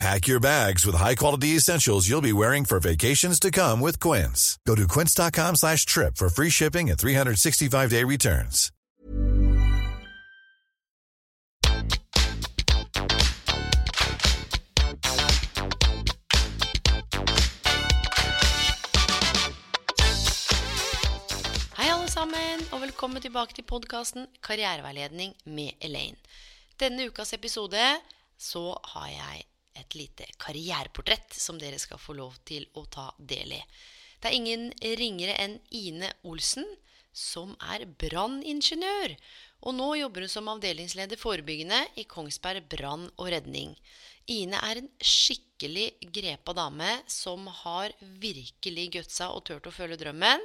Pack your bags with high-quality essentials you'll be wearing for vacations to come with Quince. Go to quince.com slash trip for free shipping and 365-day returns. Hei alle sammen, og velkommen tilbake til podcasten Karriereveiledning med Elaine. Denne ukas episode så har jeg et lite karriereportrett som dere skal få lov til å ta del i. Det er ingen ringere enn Ine Olsen, som er branningeniør. Og nå jobber hun som avdelingsleder forebyggende i Kongsberg brann og redning. Ine er en skikkelig grepa dame som har virkelig gutsa og turt å følge drømmen.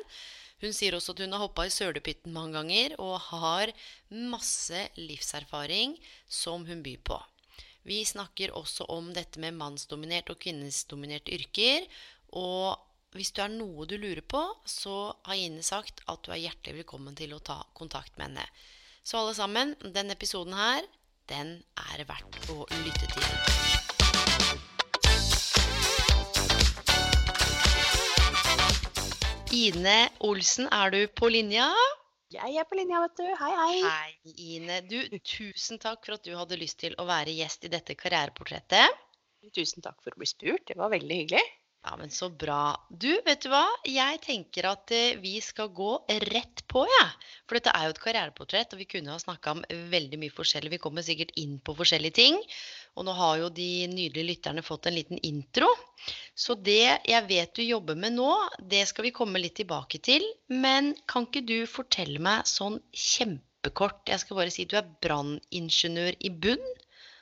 Hun sier også at hun har hoppa i sølepytten mange ganger og har masse livserfaring som hun byr på. Vi snakker også om dette med mannsdominert og kvinnesdominerte yrker. Og hvis du er noe du lurer på, så har Ine sagt at du er hjertelig velkommen til å ta kontakt med henne. Så alle sammen, denne episoden her, den er verdt å lytte til. Ine Olsen, er du på linja? Jeg er på linja, vet du. Hei, hei. Hei, Ine. Du, tusen takk for at du hadde lyst til å være gjest i dette karriereportrettet. Tusen takk for å bli spurt. Det var veldig hyggelig. Ja, men så bra. Du, vet du hva? Jeg tenker at eh, vi skal gå rett på, jeg. Ja. For dette er jo et karriereportrett, og vi kunne ha snakka om veldig mye forskjellig. Vi kommer sikkert inn på forskjellige ting. Og nå har jo de nydelige lytterne fått en liten intro. Så det jeg vet du jobber med nå, det skal vi komme litt tilbake til. Men kan ikke du fortelle meg sånn kjempekort Jeg skal bare si du er branningeniør i bunn.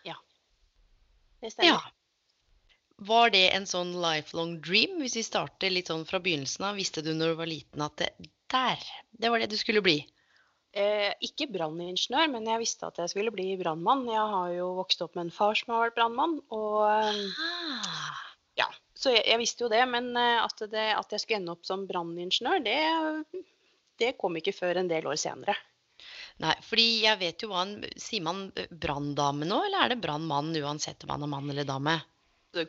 Ja. Det stemmer. Ja. Var det en sånn lifelong dream, hvis vi starter litt sånn fra begynnelsen av? Visste du når du var liten at det, der, det var det du skulle bli? Eh, ikke branningeniør, men jeg visste at jeg skulle bli brannmann. Jeg har jo vokst opp med en far som har vært brannmann. Og eh, Ah, ja, så jeg, jeg visste jo det. Men eh, at, det, at jeg skulle ende opp som branningeniør, det, det kom ikke før en del år senere. nei, fordi jeg vet jo hva han Sier man branndame nå, eller er det brannmann uansett om man er mann eller dame?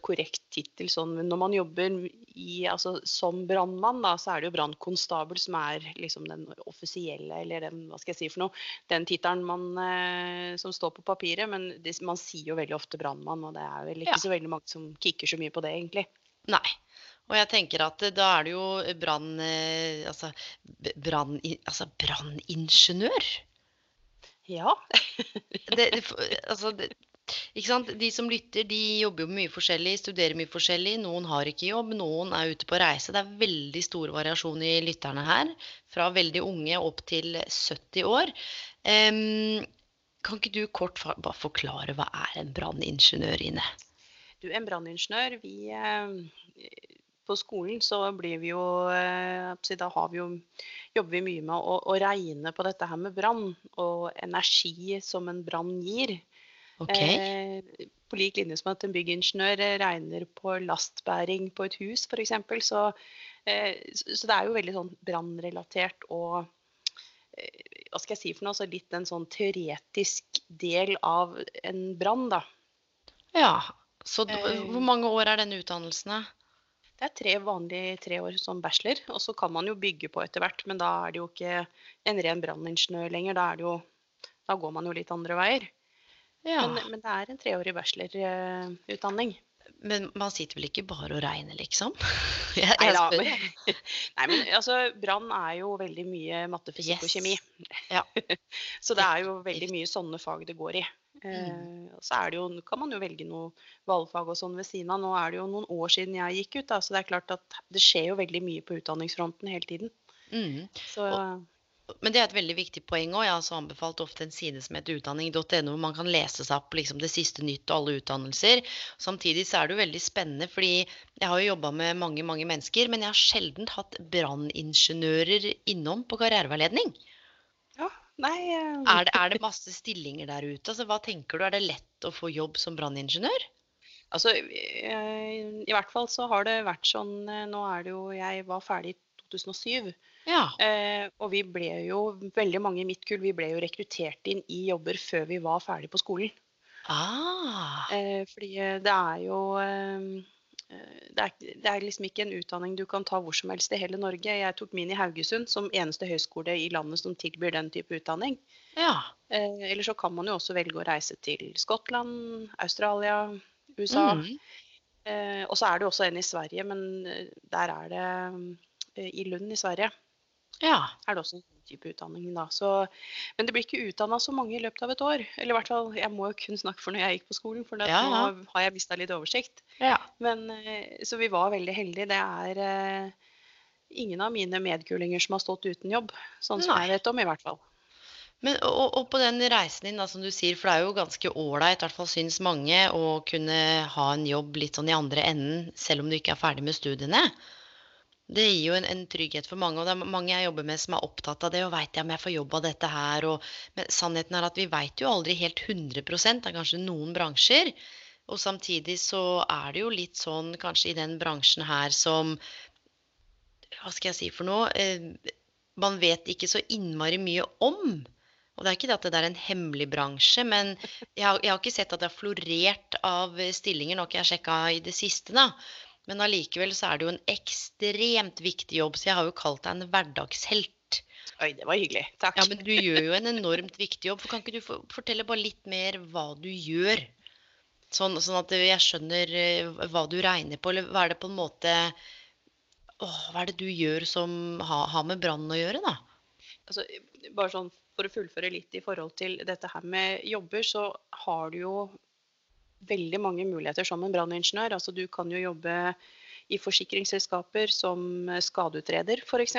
Korrekt tittel sånn, men når man jobber i, altså, som brannmann, så er det jo brannkonstabel som er liksom den offisielle, eller den, hva skal jeg si for noe, den tittelen man, eh, som står på papiret. Men det, man sier jo veldig ofte brannmann, og det er vel ikke Ja. så veldig mange som kikker så mye på det, egentlig. Nei. Og jeg tenker at eh, da er det jo brann... eh, Altså branningeniør. Altså branningeniør. Ja. det, det, altså, det, ikke sant? De som lytter, de jobber jo mye forskjellig, studerer mye forskjellig. Noen har ikke jobb, noen er ute på reise. Det er veldig stor variasjon i lytterne her. Fra veldig unge opp til 70 år. Um, kan ikke du kort bare forklare hva er en branningeniør Ine? Du, en branningeniør, vi eh, På skolen så blir vi jo eh, Da har vi jo, jobber vi mye med å, å regne på dette her med brann, og energi som en brann gir. Ok? Eh, på lik linje som at en byggingeniør eh, regner på lastbæring på et hus, f.eks. Så, eh, så det er jo veldig sånn brannrelatert og eh, hva skal jeg si for noe, så litt en sånn teoretisk del av en brann, da. Ja. Så hvor mange år er denne utdannelsen? da? Det er tre vanlige tre år som bachelor, og så kan man jo bygge på etter hvert, men da er det jo ikke en ren branningeniør lenger. Da, er det jo, da går man jo litt andre veier. Ja. Men, men det er en treårig bachelorutdanning. Men man sitter vel ikke bare og regner, liksom? Jeg, jeg da. spør. men- Nei, men altså, brann er jo veldig mye matte, fysikk og kjemi. Ja. Så det er jo veldig mye sånne fag det går i. Mm. Eh, så er det jo, kan man jo velge noe valgfag og sånn ved siden av. Nå er det jo noen år siden jeg gikk ut, da, så det er klart at det skjer jo veldig mye på utdanningsfronten hele tiden. Mm. Så Men det er et veldig viktig poeng òg. Jeg har også anbefalt ofte en side som heter utdanning.no, hvor man kan lese seg opp liksom det siste nytt og alle utdannelser. Samtidig så er det jo veldig spennende, fordi jeg har jo jobba med mange mange mennesker, men jeg har sjelden hatt branningeniører innom på karriereveiledning. Nei Uh... Er det, er det masse stillinger der ute? Altså, hva tenker du? Er det lett å få jobb som branningeniør? Altså, eh, i hvert fall så har det vært sånn eh, Nå er det jo Jeg var ferdig i 2007. Ja. Eh, og vi ble jo, veldig mange i mitt kull, vi ble jo rekruttert inn i jobber før vi var ferdig på skolen. Ah. Eh, fordi eh, det er jo eh, eh, det er, det er liksom ikke en utdanning du kan ta hvor som helst i hele Norge. Jeg tok min i Haugesund som eneste høyskole i landet som tilbyr den type utdanning. Ja. Eh, eller så kan man jo også velge å reise til Skottland, Australia, USA. Mm. Eh, og så er det jo også en i Sverige, men der er det i Lund i Sverige Ja. er det også en sånn type utdanning. Da. Så, men det blir ikke utdanna så mange i løpet av et år. Eller i hvert fall, jeg må jo kun snakke for når jeg gikk på skolen, for Ja, ja. nå har jeg mista litt oversikt. ja. Men, eh, så vi var veldig heldige. Det er eh, ingen av mine medkulinger som har stått uten jobb. Sånn som Nei. jeg vet om, i hvert fall. Men, og, og på den reisen din, da, som du sier, for det er jo ganske ålreit, i hvert fall syns mange, å kunne ha en jobb litt sånn i andre enden, selv om du ikke er ferdig med studiene. Det gir jo en, en trygghet for mange, og det er mange jeg jobber med som er opptatt av det, og veit jeg om jeg får jobb av dette her, og Men sannheten er at vi veit jo aldri helt 100% det er kanskje noen bransjer. Og samtidig så er det jo litt sånn kanskje i den bransjen her som Hva skal jeg si for noe? Eh, man vet ikke så innmari mye om. Og det er ikke det at det er en hemmelig bransje, men jeg har, jeg har ikke sett at det har florert av eh, stillinger. Nå har ikke jeg sjekka i det siste, da. Men allikevel så er det jo en ekstremt viktig jobb, så jeg har jo kalt deg en hverdagshelt. Oi, det var hyggelig. Takk. Ja, men du gjør jo en enormt viktig jobb. For kan ikke du fortelle bare litt mer hva du gjør? Sånn, sånn at jeg skjønner eh, hva du regner på, eller hva er det på en måte Åh, hva er det du gjør som har, har med brannen å gjøre, da? altså, bare sånn for å fullføre litt i forhold til dette her med jobber, så har du jo veldig mange muligheter som en branningeniør. Altså, du kan jo jobbe i forsikringsselskaper som skadeutreder, f.eks.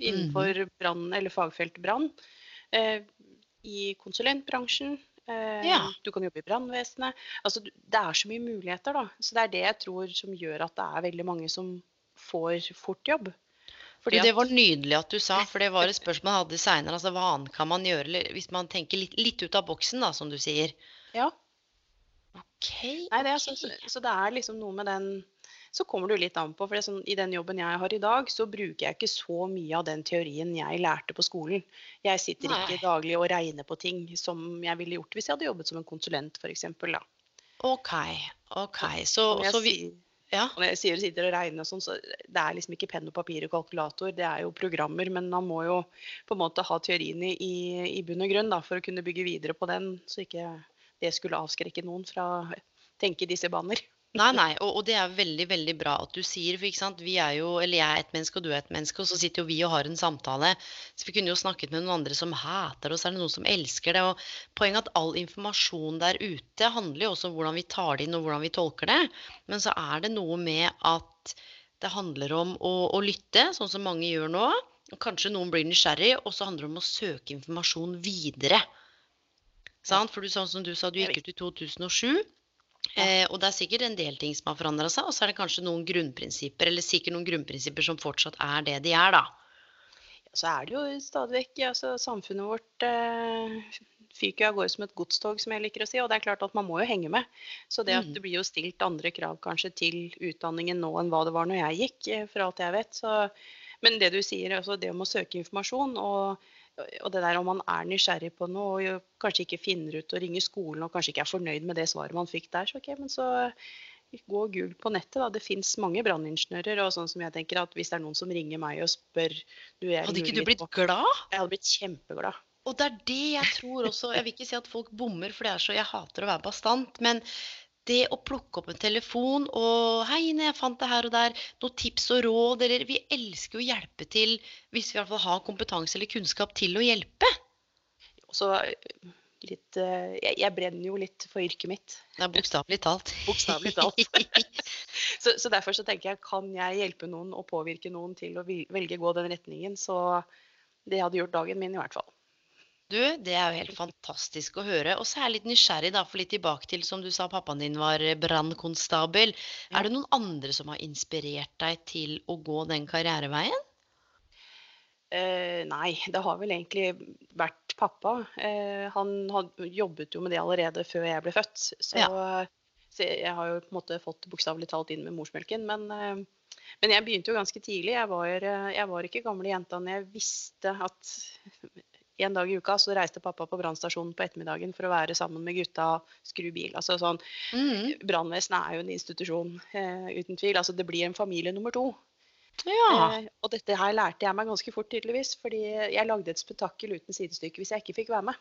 Innenfor brann eller fagfelt brann. Eh, I konsulentbransjen. Eh, Ja. Du kan jobbe i brannvesenet. Altså, det er så mye muligheter, da. Så det er det jeg tror som gjør at det er veldig mange som får fort jobb. Du, det var nydelig at du sa, for det var et spørsmål jeg hadde seinere. Altså, hva annet kan man gjøre eller hvis man tenker litt, litt ut av boksen, da, som du sier? Ja. OK. Nei, det er så, så, så det er liksom noe med den Så kommer det jo litt an på. For sånn, i den jobben jeg har i dag, så bruker jeg ikke så mye av den teorien jeg lærte på skolen. Jeg sitter Nei. ikke daglig og regner på ting som jeg ville gjort hvis jeg hadde jobbet som en konsulent, f.eks. OK. ok. Så, jeg så vi Ja. og når jeg sier sitter og regner og sånn, så det er liksom ikke penn og papir og kalkulator, det er jo programmer. Men man må jo på en måte ha teorien i, i, i bunn og grunn da, for å kunne bygge videre på den, så ikke det skulle avskrekke noen fra å tenke disse baner. Nei, nei, og, og det er veldig, veldig bra at du sier, for ikke sant, vi er jo, eller jeg er et menneske og du er et menneske, og så sitter jo vi og har en samtale. Så vi kunne jo snakket med noen andre som hater oss, er det noen som elsker det? Og poenget at all informasjon der ute handler jo også om hvordan vi tar det inn og hvordan vi tolker det. Men så er det noe med at det handler om å, å lytte, sånn som mange gjør nå. Kanskje noen blir nysgjerrig, og så handler det om å søke informasjon videre. Sant? For du, sånn som du sa, du gikk ut i 2007. Eh, og det er sikkert en del ting som har forandra seg, og så er det kanskje noen grunnprinsipper, eller sikkert noen grunnprinsipper som fortsatt er det de er, da. Så er det jo stadig vekk altså, Samfunnet vårt eh, fyker av gårde som et godstog, som jeg liker å si. Og det er klart at man må jo henge med. Så det at Mhm. det blir jo stilt andre krav kanskje til utdanningen nå enn hva det var når jeg gikk, eh, for alt jeg vet. Så, men det du sier, altså det om å søke informasjon og, og det der om man er nysgjerrig på noe og jo kanskje ikke finner ut å ringe skolen og kanskje ikke er fornøyd med det svaret man fikk der, så ok, men så gå og google på nettet. da. Det fins mange branningeniører. Og sånn som jeg tenker at hvis det er noen som ringer meg og spør du, er Hadde ikke du blitt på- glad? Jeg hadde blitt kjempeglad. Og det er det jeg tror også. Jeg vil ikke si at folk bommer, for det er så Jeg hater å være bastant. Men det å plukke opp en telefon og 'Hei, Ine, jeg fant det her og der. Noen tips og råd?' Eller Vi elsker jo å hjelpe til, hvis vi i hvert fall har kompetanse eller kunnskap til å hjelpe. Og så eh, litt eh, jeg, jeg brenner jo litt for yrket mitt. Det er bokstavelig talt. Bokstavelig talt. Så, så derfor så tenker jeg kan jeg hjelpe noen og påvirke noen til å velge velge gå den retningen, så det hadde gjort dagen min i hvert fall. Du, det er jo helt fantastisk å høre. Og så er jeg litt nysgjerrig, da, for litt tilbake til som du sa, pappaen din var brannkonstabel. Ja. Er det noen andre som har inspirert deg til å gå den karriereveien? Eh, nei, det har vel egentlig vært pappa. Eh, han had, jobbet jo med det allerede før jeg ble født. Så, så jeg har jo på en måte fått bokstavelig talt inn med morsmelken. Men, eh, men jeg begynte jo ganske tidlig. Jeg var, eh, jeg var ikke gamle jenta når jeg visste at en dag i uka så reiste pappa på brannstasjonen på ettermiddagen for å være sammen med gutta og skru bil. Altså sånn, Mm. Brannvesenet er jo en institusjon, eh, uten tvil. Altså det blir en familie nummer to. Ja. Eh, og dette her lærte jeg meg ganske fort, tydeligvis. Fordi jeg lagde et spetakkel uten sidestykke hvis jeg ikke fikk være med.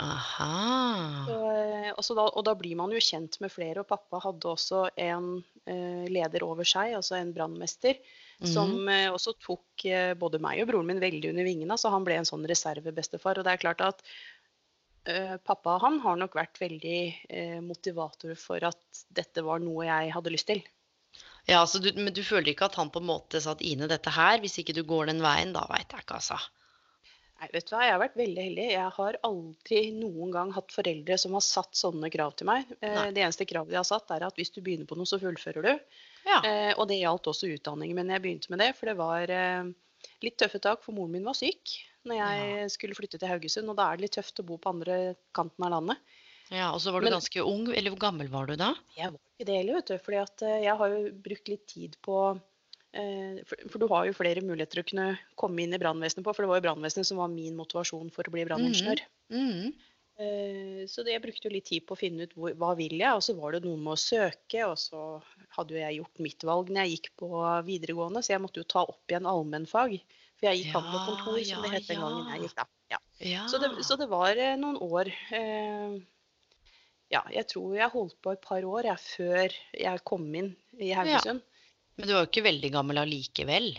Aha. Så, eh, og, da, og da blir man jo kjent med flere. Og pappa hadde også en eh, leder over seg, altså en brannmester, som Mhm. eh, også tok eh, både meg og broren min veldig under vingene. Så han ble en sånn reservebestefar. Og det er klart at eh, pappa han har nok vært veldig eh, motivator for at dette var noe jeg hadde lyst til. Ja, du, men du føler ikke at han på en måte satt Ine dette her? Hvis ikke du går den veien, da veit jeg ikke, altså. Nei, vet du hva, Jeg har vært veldig heldig. Jeg har aldri noen gang hatt foreldre som har satt sånne krav til meg. Eh, Nei. Det eneste kravet de har satt, er at hvis du begynner på noe, så fullfører du. Ja. Eh, og det gjaldt også utdanning. Men jeg begynte med det, for det var eh, litt tøffe tak, for moren min var syk når jeg skulle flytte til Haugesund. Og da er det litt tøft å bo på andre kanten av landet. ja. Og så var du Men- ganske ung. Eller hvor gammel var du da? Jeg var ikke det heller, vet du. fordi eh, jeg har jo brukt litt tid på for, for du har jo flere muligheter å kunne komme inn i brannvesenet på. For det var jo brannvesenet som var min motivasjon for å bli branningeniør. Mm. Mm. Så det, jeg brukte jo litt tid på å finne ut hvor, hva vil jeg, og så var det noe med å søke. Og så hadde jo jeg gjort mitt valg når jeg gikk på videregående, så jeg måtte jo ta opp igjen allmennfag. For jeg gikk handel og kontor, Ja, som det het den ja, gangen jeg gikk da. Ja. Ja. Så, det, så det var eh, noen år eh, Ja, jeg tror jeg holdt på et par år jeg, før jeg kom inn i Haugesund. Men du var jo ikke veldig gammel allikevel.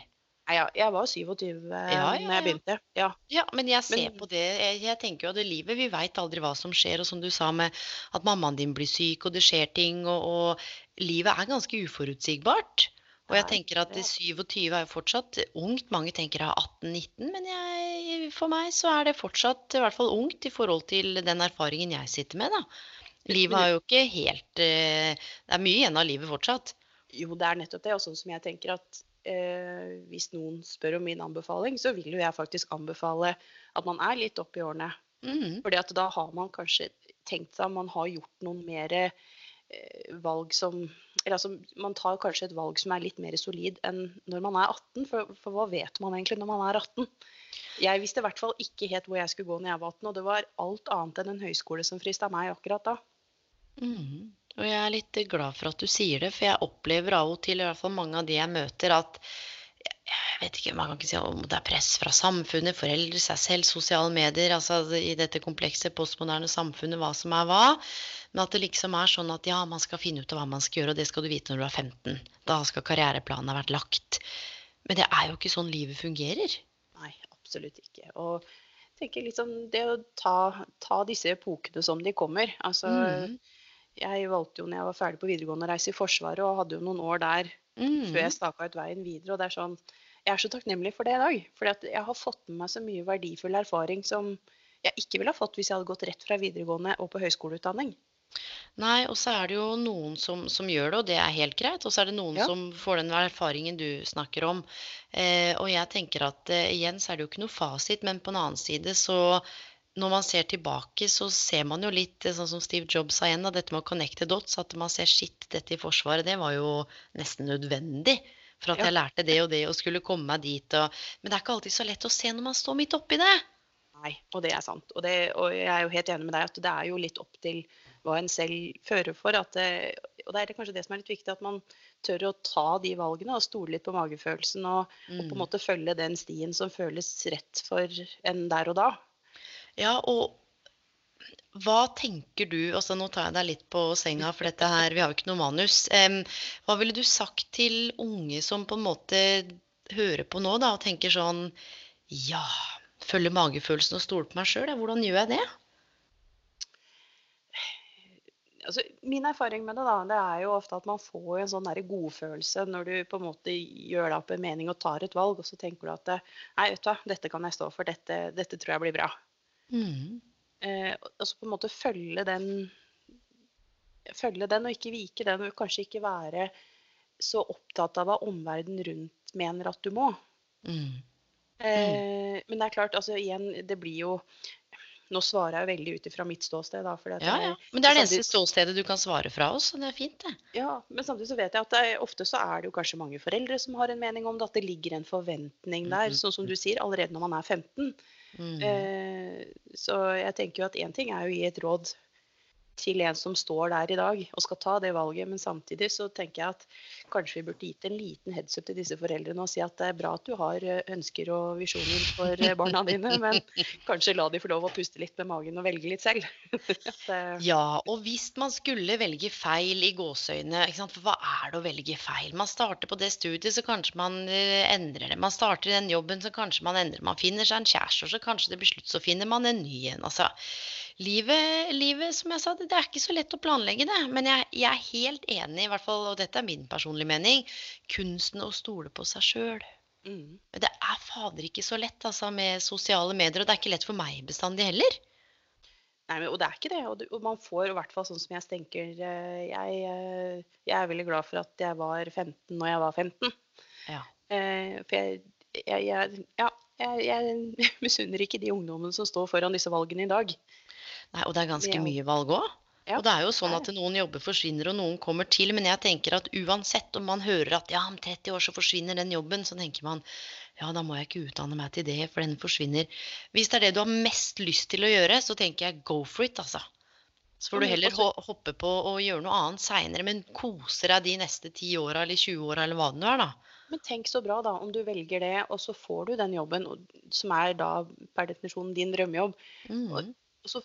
Nei, ja, jeg var 27 Ja, ja, ja, jeg begynte. Ja. Ja, men jeg ser Men- på det. Jeg, jeg tenker jo at det livet, vi veit aldri hva som skjer. Og som du sa med at mammaen din blir syk, og det skjer ting. Og, og livet er ganske uforutsigbart. Og jeg tenker at 27 er jo fortsatt ungt. Mange tenker jeg har 18-19, men jeg, for meg så er det fortsatt i hvert fall ungt i forhold til den erfaringen jeg sitter med, da. Livet er jo ikke helt eh, Det er mye igjen av livet fortsatt. Jo, det er nettopp det. Og sånn som jeg tenker at eh, hvis noen spør om min anbefaling, så vil jo jeg faktisk anbefale at man er litt opp i årene. Mm. Fordi at da har man kanskje tenkt seg man har gjort noen mer eh, valg som Eller altså, man tar kanskje et valg som er litt mer solid enn når man er 18. For, for hva vet man egentlig når man er 18? Jeg visste i hvert fall ikke helt hvor jeg skulle gå når jeg var 18, og det var alt annet enn en høyskole som frista meg akkurat da. Mhm. Og jeg er litt glad for at du sier det, for jeg opplever av og til, i hvert fall mange av de jeg møter, at jeg vet ikke, man kan ikke si om det er press fra samfunnet, foreldre, seg selv, sosiale medier, altså i dette komplekse postmoderne samfunnet, hva som er hva. Men at det liksom er sånn at ja, man skal finne ut av hva man skal gjøre, og det skal du vite når du er 15. Da skal karriereplanen ha vært lagt. Men det er jo ikke sånn livet fungerer. Nei, absolutt ikke. Og jeg tenker liksom det å ta, ta disse epokene som de kommer. Altså, Mhm. Jeg valgte jo når jeg var ferdig på videregående å reise i Forsvaret, og hadde jo noen år der mm. før jeg staka ut veien videre. Og det er sånn Jeg er så takknemlig for det i dag. For jeg har fått med meg så mye verdifull erfaring som jeg ikke ville ha fått hvis jeg hadde gått rett fra videregående og på høyskoleutdanning. Nei, og så er det jo noen som, som gjør det, og det er helt greit. Og så er det noen Ja. som får den erfaringen du snakker om. Eh, og jeg tenker at eh, igjen så er det jo ikke noe fasit, men på en annen side så når man ser tilbake, så ser man jo litt eh, sånn som Steve Jobs sa igjen, da, dette med å connecte dots. At man ser shit, dette i Forsvaret, det var jo nesten nødvendig. For at Ja. jeg lærte det og det og skulle komme meg dit. Og, men det er ikke alltid så lett å se når man står midt oppi det. Nei, og det er sant. Og, det, og jeg er jo helt enig med deg at det er jo litt opp til hva en selv fører for. At det, og det er kanskje det som er litt viktig, at man tør å ta de valgene og stole litt på magefølelsen. Og, og på en Mm. måte følge den stien som føles rett for en der og da. Ja, og hva tenker du altså Nå tar jeg deg litt på senga, for dette her, vi har jo ikke noe manus. Hva ville du sagt til unge som på en måte hører på nå, da, og tenker sånn Ja, følger magefølelsen og stoler på meg sjøl, hvordan gjør jeg det? Altså, min erfaring med det, da, det er jo ofte at man får en sånn godfølelse når du på en måte gjør deg opp en mening og tar et valg, og så tenker du at nei, vet du hva, dette kan jeg stå for, dette, dette tror jeg blir bra. Mm. Eh, og så på en måte følge den følge den og ikke vike den, og kanskje ikke være så opptatt av hva omverdenen rundt mener at du må. Mm. Eh, Men det er klart, altså igjen, det blir jo Nå svarer jeg jo veldig ut ifra mitt ståsted, da. Ja, ja. Men det er det eneste ståstedet du kan svare fra oss, og det er fint, det. Ja, men samtidig så vet jeg at det er, ofte så er det jo kanskje mange foreldre som har en mening om det, at det ligger en forventning der, Mhm. sånn som du sier, allerede når man er 15. Mm. Eh, så jeg tenker jo at én ting er jo å gi et råd til en som står der i dag og skal ta det valget, men samtidig så tenker jeg at kanskje vi burde gitt en liten heads up til disse foreldrene og si at det er bra at du har eh, ønsker og visjoner for eh, barna dine, men kanskje la de få lov å puste litt med magen og velge litt selv. Eh, Ja, og hvis man skulle velge feil i gåseøyne, for hva er det å velge feil? Man starter på det studiet, så kanskje man endrer det. Man starter den jobben, så kanskje man endrer. Man finner seg en kjæreste, og så kanskje det blir slutt, så finner man en ny en. Altså, livet, livet, som jeg sa, det, det er ikke så lett å planlegge det. Men jeg, jeg er helt enig, i hvert fall, og dette er min personlige mening, kunsten å stole på seg sjøl. mm. Det er fader ikke så lett altså, med sosiale medier, og det er ikke lett for meg bestandig heller. Nei, men, og det er ikke det. Og, du, og man får i hvert fall sånn som jeg tenker eh, jeg, eh, jeg er veldig glad for at jeg var 15 når jeg var 15. Ja. Eh, for jeg, jeg, jeg, ja, jeg, jeg misunner ikke de ungdommene som står foran disse valgene i dag. Nei, og det er ganske Ja. mye valg òg. Ja, Og det er jo sånn at noen jobber forsvinner, og noen kommer til. Men jeg tenker at uansett om man hører at ja, om 30 år så forsvinner den jobben, så tenker man ja, da må jeg ikke utdanne meg til det, for den forsvinner. Hvis det er det du har mest lyst til å gjøre, så tenker jeg go for it, altså. Så får du heller hoppe på og gjøre noe annet seinere, men kose deg de neste 10 åra eller 20 åra eller hva det nå er, da. Men tenk så bra da, om du velger det, og så får du den jobben, som er da per definisjon din drømmejobb. Mm. Og så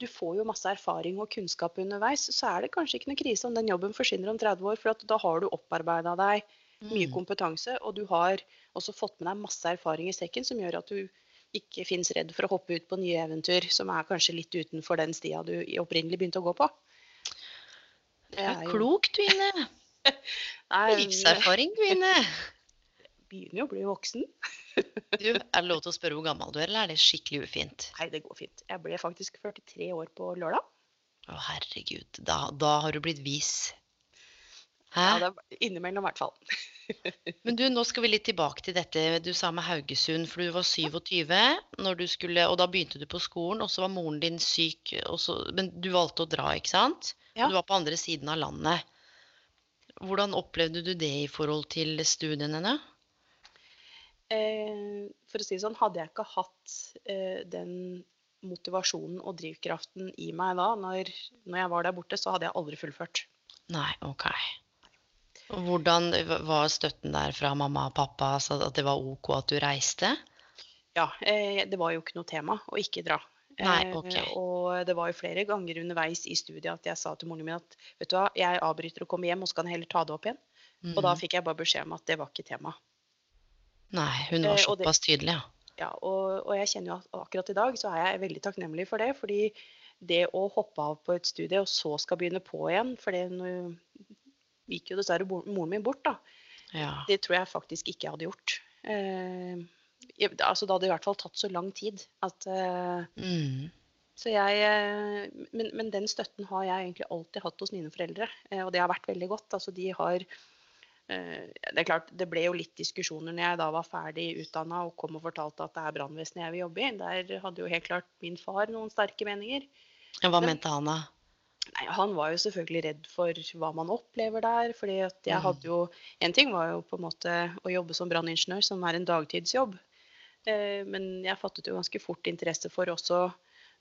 du får jo masse erfaring og kunnskap underveis, så er det kanskje ikke noe krise om den jobben forsvinner om 30 år, for at da har du opparbeida deg mye Mm. kompetanse, og du har også fått med deg masse erfaring i sekken som gjør at du ikke finnes redd for å hoppe ut på nye eventyr som er kanskje litt utenfor den stia du opprinnelig begynte å gå på. Det er klokt, du, Ine. Nei, men Livserfaring, jeg begynner jo å bli voksen. Du, er det lov til å spørre hvor gammel du er, eller er det skikkelig ufint? Nei, det går fint. Jeg ble faktisk 43 år på lørdag. Å, herregud. Da, da har du blitt vis. Hæ? Ja, det er innimellom i hvert fall. Men du, nå skal vi litt tilbake til dette du sa med Haugesund. For du var 27 når du skulle, og da begynte du på skolen, og så var moren din syk. Så, men du valgte å dra, ikke sant? Ja. Du var på andre siden av landet. Hvordan opplevde du det i forhold til studiene? Eh, for å si det sånn, hadde jeg ikke hatt eh, den motivasjonen og drivkraften i meg da, når, når jeg var der borte, så hadde jeg aldri fullført. Nei, OK. Hvordan var støtten der fra mamma og pappa? så at det var OK at du reiste? Ja, eh, det var jo ikke noe tema å ikke dra. Nei, Eh. Og det var jo flere ganger underveis i studiet at jeg sa til moren min at vet du hva, jeg avbryter og kommer hjem, og så kan jeg heller ta det opp igjen. Og da Mhm. fikk jeg bare beskjed om at det var ikke tema. Nei, hun var Eh, det- såpass tydelig, ja. Ja, og, og jeg kjenner jo at akkurat i dag så er jeg veldig takknemlig for det. Fordi det å hoppe av på et studie og så skal begynne på igjen For det nå gikk jo dessverre moren min bort, da. ja. Det tror jeg faktisk ikke jeg hadde gjort. Eh, altså, det hadde i hvert fall tatt så lang tid at eh, Mm. Så jeg eh, men, men den støtten har jeg egentlig alltid hatt hos mine foreldre. eh, Og det har vært veldig godt. Altså, de har Det er klart, det ble jo litt diskusjoner når jeg da var ferdig utdanna og kom og fortalte at det er brannvesenet jeg vil jobbe i. Der hadde jo helt klart min far noen sterke meninger. Hva Men- mente han da? Nei, Han var jo selvfølgelig redd for hva man opplever der. fordi at jeg hadde jo, En ting var jo på en måte å jobbe som branningeniør, som er en dagtidsjobb. Eh, Men jeg fattet jo ganske fort interesse for også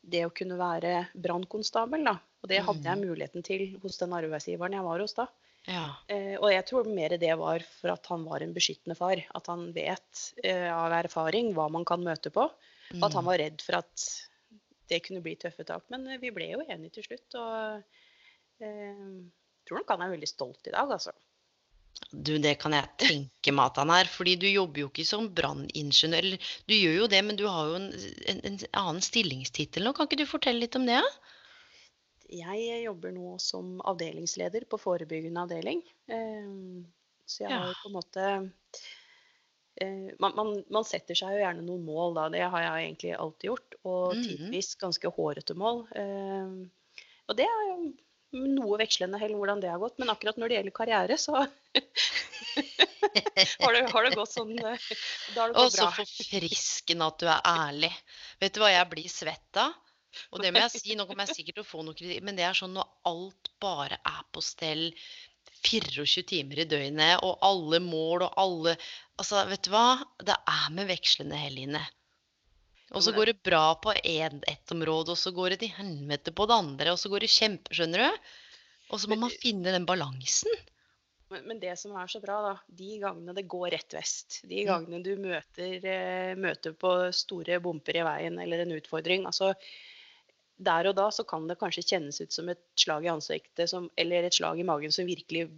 det å kunne være brannkonstabel. Og det hadde jeg muligheten til hos den arbeidsgiveren jeg var hos da. Ja. Eh, Og jeg tror mer det var for at han var en beskyttende far. At han vet eh, av erfaring hva man kan møte på. Og at han var redd for at det kunne bli tøffe tak. Men eh, vi ble jo enige til slutt. Og eh, tror nok han er veldig stolt i dag, altså. Du, det kan jeg tenke meg at han er. Fordi du jobber jo ikke som branningeniør. Du gjør jo det, men du har jo en, en, en annen stillingstittel nå. Kan ikke du fortelle litt om det? Ja? Jeg jobber nå som avdelingsleder på forebyggende avdeling. Eh, Så jeg har på en måte eh, man, man, man setter seg jo gjerne noen mål, da. Det har jeg egentlig alltid gjort. Og Mhm. tidvis ganske hårete mål. Eh, Og det er jo noe vekslende heller hvordan det har gått. Men akkurat når det gjelder karriere, så har, det, har det gått sånn Da har det gått bra. Og så forfriskende at du er ærlig. Vet du hva jeg blir svett av? Og det må jeg si, nå kommer jeg sikkert til å få noe kritikk, men det er sånn når alt bare er på stell 24 timer i døgnet, og alle mål og alle Altså, vet du hva? Det er med vekslende hell inne. Og så går det bra på en, ett område, og så går det til helvete på det andre, og så går det kjempe, skjønner du? Og så må man finne den balansen. Men, men det som er så bra, da, de gangene det går rett vest, de Mm. gangene du møter, eh, møter på store bumper i veien eller en utfordring, altså der og da så kan det kanskje kjennes ut som et slag i ansiktet som, eller et slag i magen som virkelig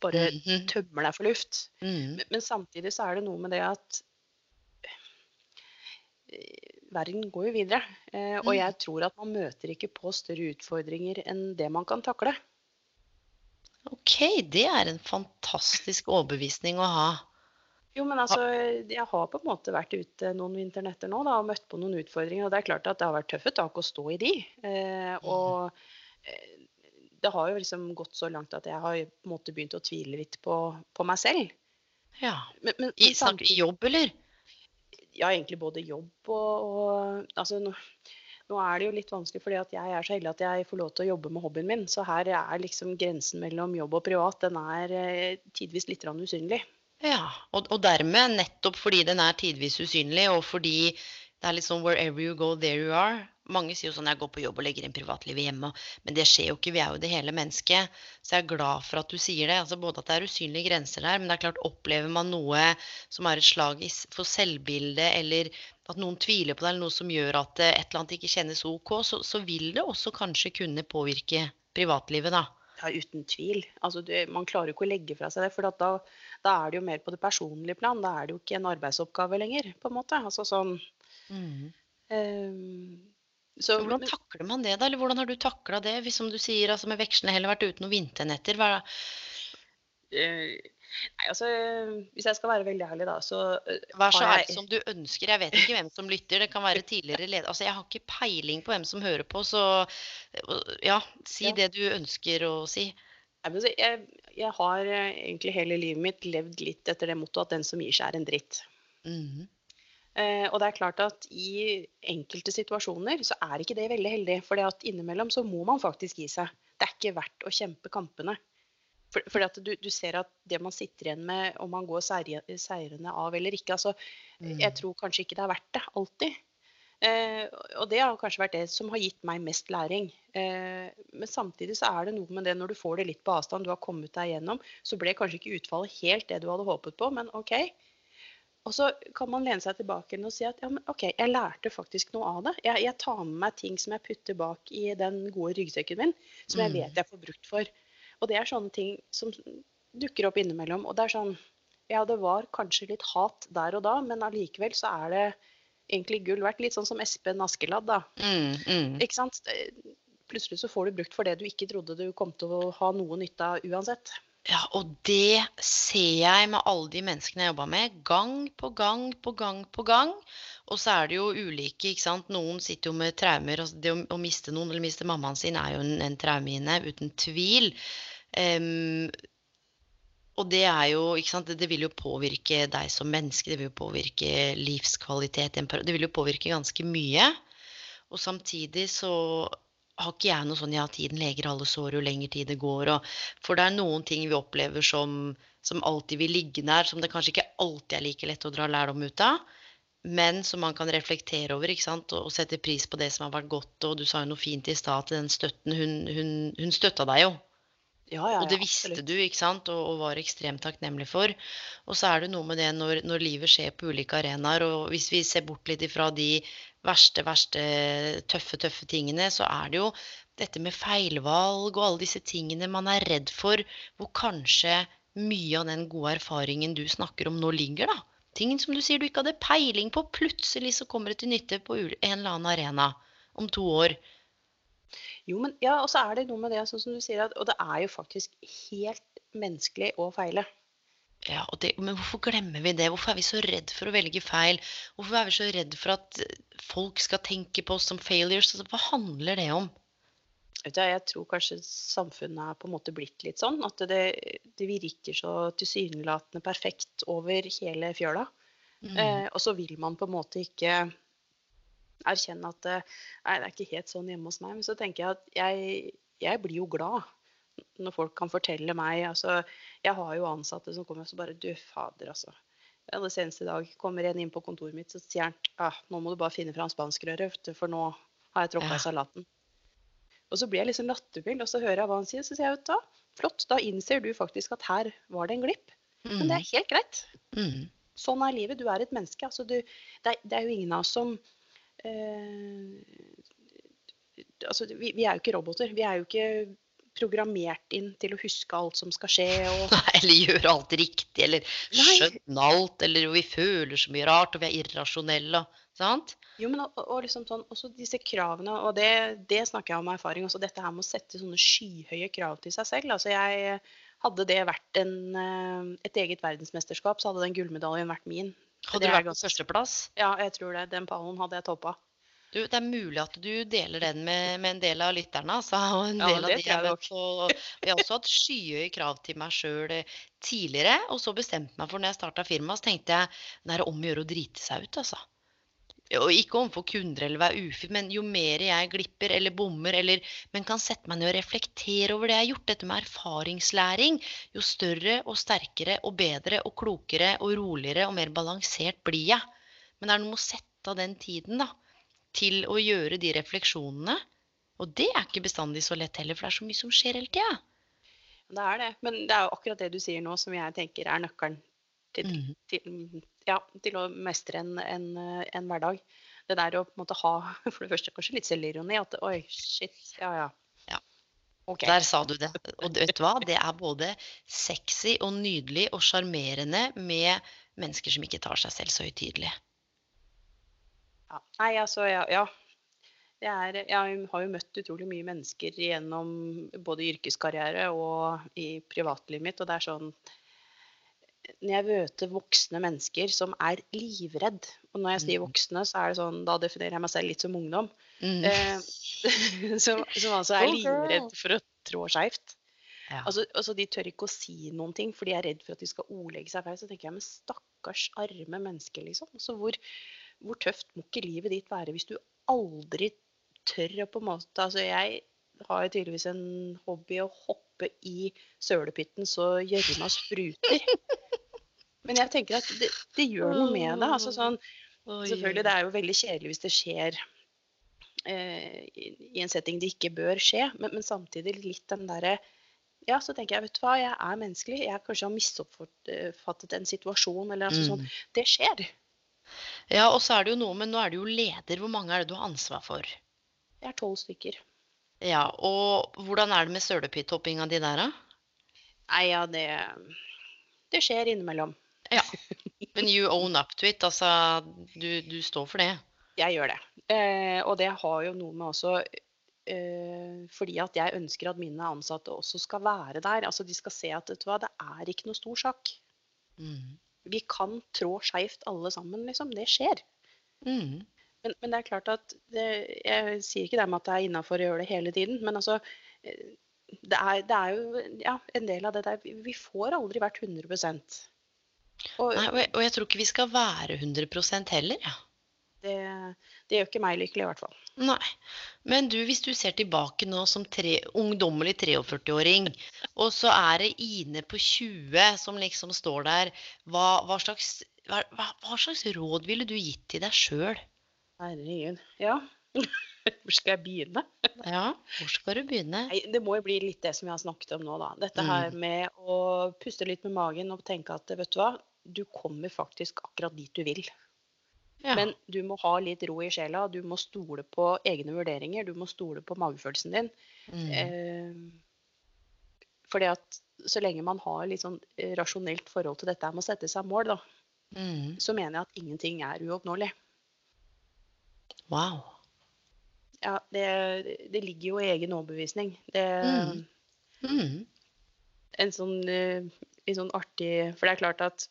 bare Mhm. tømmer deg for luft. Mm. Men, men samtidig så er det noe med det at eh, verden går jo videre. Eh, og Mm. jeg tror at man møter ikke på større utfordringer enn det man kan takle. OK, det er en fantastisk overbevisning å ha. Jo, men altså, jeg har på en måte vært ute noen vinternetter nå da, og møtt på noen utfordringer. Og det er klart at det har vært tøffe tak å stå i de. Eh, og eh, det har jo liksom gått så langt at jeg har på en måte begynt å tvile litt på, på meg selv. Ja. Men, men, I, men I jobb, eller? ja, egentlig både jobb og, og altså, nå, nå er det jo litt vanskelig fordi at jeg er så heldig at jeg får lov til å jobbe med hobbyen min. Så her er liksom grensen mellom jobb og privat, den er eh, tidvis litt usynlig. Ja, og, og dermed, nettopp fordi den er tidvis usynlig, og fordi det er litt sånn 'wherever you go, there you are'. Mange sier jo sånn 'jeg går på jobb og legger inn privatlivet hjemme', men det skjer jo ikke. Vi er jo det hele mennesket. Så jeg er glad for at du sier det. Altså både at det er usynlige grenser der, men det er klart, opplever man noe som er et slag for selvbildet, eller at noen tviler på det, eller noe som gjør at eh, et eller annet ikke kjennes OK, så, så vil det også kanskje kunne påvirke privatlivet, da. Ja, uten tvil. Altså, det, man klarer jo ikke å legge fra seg det, for da, da er det jo mer på det personlige plan. Da er det jo ikke en arbeidsoppgave lenger, på en måte. Altså sånn Mm. um, så, Hvordan takler man det, da? Eller hvordan har du takla det? Hvis, som du sier, altså med vekslende heller vært ute noen vinternetter. Hva, eh, Nei, altså, hvis jeg skal være veldig ærlig, da, så eh, vær så ærlig som du ønsker. Jeg vet ikke hvem som lytter. Det kan være tidligere leder. Altså, jeg har ikke peiling på hvem som hører på, så ja, si Ja. det du ønsker å si. Så Jeg, jeg har eh, egentlig hele livet mitt levd litt etter det mottoet at den som gir seg, er en dritt. Mhm. Eh, og det er klart at i enkelte situasjoner så er ikke det veldig heldig. For innimellom så må man faktisk gi seg. Det er ikke verdt å kjempe kampene. For, at du, du ser at det man sitter igjen med, om man går seirende av eller ikke altså, Jeg Mm. tror kanskje ikke det er verdt det, alltid. Eh, og det har kanskje vært det som har gitt meg mest læring. Eh, men samtidig så er det noe med det når du får det litt på avstand, du har kommet deg gjennom, så ble kanskje ikke utfallet helt det du hadde håpet på, men OK. Og så kan man lene seg tilbake og si at ja, men OK, jeg lærte faktisk noe av det. Jeg, jeg tar med meg ting som jeg putter bak i den gode ryggsekken min, som jeg Mm. vet jeg får brukt for. Og det er sånne ting som dukker opp innimellom. Og det er sånn Ja, det var kanskje litt hat der og da, men allikevel så er det egentlig gull verdt. Litt sånn som Espen Askeladd, da. Mm, mm. Ikke sant? Plutselig så får du brukt for det du ikke trodde du kom til å ha noe nytte av uansett. Ja, og det ser jeg med alle de menneskene jeg jobba med, gang på gang på gang på gang. Og så er det jo ulike, ikke sant. Noen sitter jo med traumer. Og det å, miste noen, eller miste mammaen sin, er jo en, en traume inne, uten tvil. Em, og det er jo, ikke sant, det, vil jo påvirke deg som menneske, det vil jo påvirke livskvalitet, det vil jo påvirke ganske mye. Og samtidig så har ikke jeg noe sånn ja, tiden leger alle sår jo lenger tid det går. Og, for det er noen ting vi opplever som, som alltid vil ligge der, som det kanskje ikke alltid er like lett å dra lærdom ut av. Men som man kan reflektere over ikke sant? Og, og sette pris på det som har vært godt. Og du sa jo noe fint i stad, til den støtten hun, hun, hun støtta deg jo. Ja, ja, Og det visste absolutt. du, ikke sant, og, og var ekstremt takknemlig for. Og så er det noe med det når, når livet skjer på ulike arenaer, og hvis vi ser bort litt ifra de verste, verste tøffe, tøffe tingene, så er det jo dette med feilvalg og alle disse tingene man er redd for, hvor kanskje mye av den gode erfaringen du snakker om nå ligger, da. Ting som du sier du ikke hadde peiling på, plutselig så kommer det til nytte på en eller annen arena om to år. Jo, men ja, og så er det noe med det, sånn som du sier, at, og det er jo faktisk helt menneskelig å feile. Ja, og det, men hvorfor glemmer vi det? Hvorfor er vi så redd for å velge feil? Hvorfor er vi så redd for at eh, folk skal tenke på oss som failures? Altså, hva handler det om? Jeg tror kanskje samfunnet er på en måte blitt litt sånn. At det, det virker så tilsynelatende perfekt over hele fjøla. Mm. Eh, og så vil man på en måte ikke erkjenne at eh, nei, det er ikke helt sånn hjemme hos meg. Men så tenker jeg at jeg, jeg blir jo glad når folk kan fortelle meg altså, Jeg har jo ansatte som kommer og så bare Du, fader, altså. Det seneste i dag kommer en inn på kontoret mitt og sier han ah, nå må du bare finne fram spanskrøret, for nå har jeg tråkka Ja. salaten. Og så blir jeg liksom lattermild, og så hører jeg hva han sier. Så sier jeg vet da, flott, da innser du faktisk at her var det en glipp. Men det er helt greit. Mm. Sånn er livet. Du er et menneske. Altså, du, det, er, det er jo ingen av oss som altså, vi, vi er jo ikke roboter. Vi er jo ikke programmert inn til å huske alt som skal skje. Og, Eller gjøre alt riktig, eller skjønne alt, eller vi føler så mye rart, og vi er irrasjonelle. Sant? jo, men, og, og liksom sånn, også disse kravene, og det, det snakker jeg om av erfaring. Også dette her med å sette sånne skyhøye krav til seg selv. Altså, jeg, hadde det vært en, eh, et eget verdensmesterskap, så hadde den gullmedaljen vært min. Hadde du vært på førsteplass? Ja, jeg tror det. Den pallen hadde jeg toppa. Du, det er mulig at du deler den med, med en del av lytterne. Altså, og en Ja, del av det de tror jeg jeg. Jeg har også hatt skyhøye krav til meg sjøl tidligere. Og så bestemte jeg meg for når jeg starta firma, så tenkte jeg det er om å gjøre å drite seg ut, altså. Og ikke overfor kunder eller være ufin, men jo mer jeg glipper eller bommer, eller, men kan sette meg ned og reflektere over det jeg har gjort, dette med erfaringslæring, jo større og sterkere og bedre og klokere og roligere og mer balansert blir jeg. Men det er noe med å sette av den tiden, da til å gjøre de refleksjonene. Og det er ikke bestandig så lett heller, for det er så mye som skjer hele tida. Det er det. Men det er jo akkurat det du sier nå, som jeg tenker er nøkkelen til, Mhm. til, ja, til å mestre en, en, eh, en hverdag. Det der å på en måte ha for det første kanskje litt selvironi. At oi, shit, ja ja. Ja. Okay. Der sa du det. Og vet du hva? Det er både sexy og nydelig og sjarmerende med mennesker som ikke tar seg selv så høytidelig. Ja. Nei, altså, ja. ja. Det er, jeg har jo møtt utrolig mye mennesker gjennom både yrkeskarriere og i privatlivet mitt, og det er sånn Når jeg møter voksne mennesker som er livredd Og når jeg sier Mhm. voksne, så er det sånn, da definerer jeg meg selv litt som ungdom. Mm. Eh, som, som altså er livredd for å trå skeivt. Ja. Altså, altså, de tør ikke å si noen ting, for de er redd for at de skal ordlegge seg feil. Så tenker jeg, men stakkars arme menneske, liksom. Så hvor, hvor tøft må ikke livet ditt være hvis du aldri tør å på en måte Altså, jeg har jo tydeligvis en hobby å hoppe i sølepytten så gjørma spruter. Men jeg tenker at det, det gjør noe med det. altså sånn Selvfølgelig, det er jo veldig kjedelig hvis det skjer eh, i, i en setting det ikke bør skje, men, men samtidig litt den derre Ja, så tenker jeg, vet du hva, jeg er menneskelig. Jeg kanskje har misoppfattet en situasjon, eller altså sånn. Mm. Det skjer. Ja, og så er det jo noe, men nå er du jo leder. Hvor mange er det du har ansvar for? Jeg er tolv stykker. Ja, og hvordan er det med sølepytthoppinga di der, da? Nei, ja, det Det skjer innimellom. Ja. Men you own up to it. Altså, du, du står for det. Jeg gjør det. Eh, og det har jo noe med også eh, Fordi at jeg ønsker at mine ansatte også skal være der. Altså De skal se at vet du hva, det er ikke noe stor sak. Mm. Vi kan trå skeivt alle sammen, liksom. Det skjer. Mm. Men, men det er klart at det, Jeg sier ikke det med at det er innafor å gjøre det hele tiden, men altså eh, det er, det er jo ja, en del av det der Vi vi får aldri vært 100 Og Nei, og jeg, og jeg tror ikke vi skal være 100% heller. Ja. det, det gjør ikke meg lykkelig, i hvert fall. Nei. Men du, hvis du ser tilbake nå som tre, ungdommelig 43-åring, og så er det Ine på 20 som liksom står der, hva, hva, slags, hva, hva slags råd ville du gitt til deg sjøl? Herregud. Ja. Hvor skal jeg begynne? Ja, hvor skal du begynne? Nei, det må jo bli litt det som vi har snakket om nå, da. Dette her med å puste litt med magen og tenke at vet du hva, du kommer faktisk akkurat dit du vil. Ja. Men du må ha litt ro i sjela. Du må stole på egne vurderinger. Du må stole på magefølelsen din. Mm. Eh, fordi at så lenge man har litt sånn eh, rasjonelt forhold til dette med å sette seg mål, da, Mm. så mener jeg at ingenting er uoppnåelig. Wow. Ja, det, det ligger jo i egen overbevisning. Det, Mm. Mm. en sånn, en sånn artig For det er klart at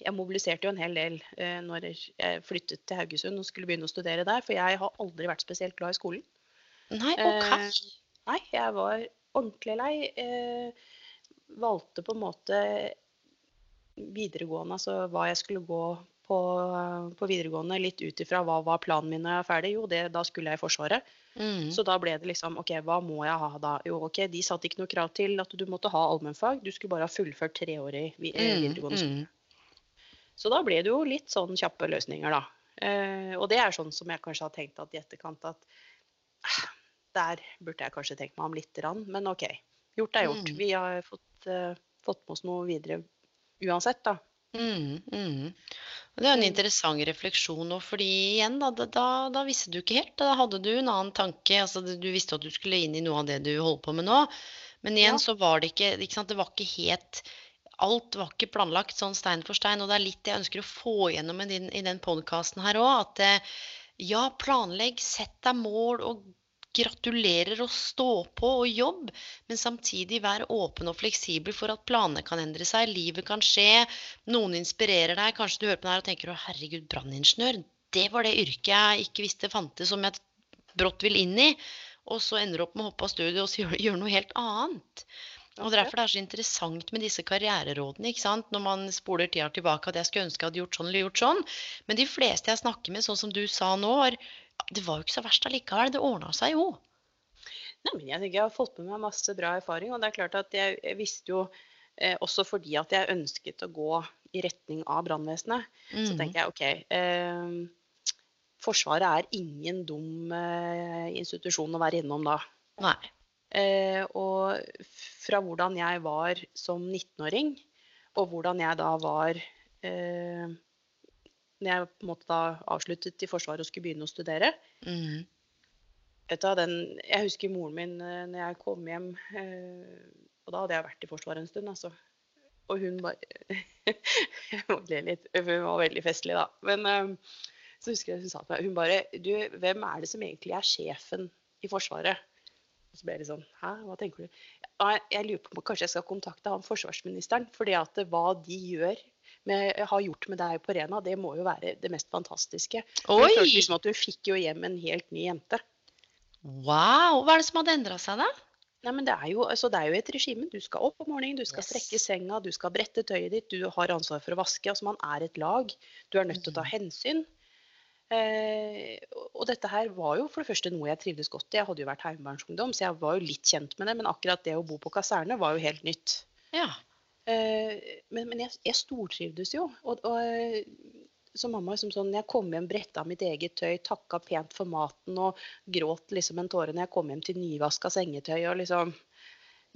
jeg mobiliserte jo en hel del eh, når jeg flyttet til Haugesund og skulle begynne å studere der. For jeg har aldri vært spesielt glad i skolen. Nei, OK. Eh, Nei, jeg var ordentlig lei. Eh, valgte på en måte videregående, altså hva jeg skulle gå på, på videregående, litt ut ifra hva var planen min når jeg er ferdig. Jo, det, da skulle jeg i Forsvaret. Mm. Så da ble det liksom OK, hva må jeg ha da? Jo, OK, de satte ikke noe krav til at du måtte ha allmennfag. Du skulle bare ha fullført tre år eh, Mm, videregående skole. mm. Så da ble det jo litt sånn kjappe løsninger, da. Eh, og det er sånn som jeg kanskje har tenkt at i etterkant at eh, der burde jeg kanskje tenkt meg om lite grann. Men OK. Gjort er gjort. Mm. Vi har fått, eh, fått med oss noe videre uansett, da. Mm, mm. Og Det er en interessant refleksjon nå, fordi igjen, da, da, da, visste du ikke helt. Da hadde du en annen tanke. altså Du visste at du skulle inn i noe av det du holder på med nå. Men igjen Ja. så var det ikke ikke sant, Det var ikke helt Alt var ikke planlagt sånn stein for stein. Og det er litt jeg ønsker å få igjennom i, den, i den podkasten her òg. At eh, ja, planlegg, sett deg mål og gratulerer og stå på og jobb. Men samtidig vær åpen og fleksibel for at planene kan endre seg, livet kan skje. Noen inspirerer deg. Kanskje du hører på det her og tenker å herregud, branningeniør. Det var det yrket jeg ikke visste fantes, som jeg brått vil inn i. Og så ender du opp med å hoppe av studiet og gjøre gjør noe helt annet. Og. Derfor det er så interessant med disse karriererådene. ikke sant? Når man spoler tida tilbake at jeg skulle ønske jeg hadde gjort sånn eller gjort sånn. Men de fleste jeg snakker med, sånn som du sa nå, ja, det var jo ikke så verst allikevel. Det ordna seg jo. Nei, men jeg jeg har fått med meg masse bra erfaring. Og det er klart at jeg, jeg visste jo eh, også fordi at jeg ønsket å gå i retning av brannvesenet, så Mm. tenker jeg OK. Eh, forsvaret er ingen dum eh, institusjon å være innom da. Nei. Eh, og fra hvordan jeg var som 19-åring, og hvordan jeg da var eh, når jeg på en måte da avsluttet i Forsvaret og skulle begynne å studere, Mm. den, Jeg husker moren min eh, når jeg kom hjem, eh, og da hadde jeg vært i Forsvaret en stund, altså. Og hun bare Jeg må le litt, for hun var veldig festlig, da. Men eh, så husker jeg hun sa til meg Hun bare Du, hvem er det som egentlig er sjefen i Forsvaret? Og så ble jeg litt sånn Hæ, hva tenker du? Jeg lurer på om kanskje jeg skal kontakte han forsvarsministeren. fordi at hva de gjør med, har gjort med deg på Rena, det må jo være det mest fantastiske. Oi! Hun følte Oi! liksom at hun fikk jo hjem en helt ny jente. Wow! Hva er det som hadde endra seg, da? Nei, men det er, jo, altså det er jo et regime. Du skal opp om morgenen, du skal Yes. strekke senga, du skal brette tøyet ditt, du har ansvar for å vaske. altså Man er et lag. Du er nødt til å ta hensyn. Eh, og- og dette her var jo for det første noe jeg trivdes godt i. Jeg hadde jo vært heimevernsungdom, så jeg var jo litt kjent med det. Men akkurat det å bo på kaserne var jo helt nytt. Ja. Eh, men men jeg, jeg stortrivdes jo. Og, og så som mamma liksom sånn, jeg kom hjem, bretta mitt eget tøy, takka pent for maten og gråt liksom en tåre når jeg kom hjem til nyvaska sengetøy. og liksom...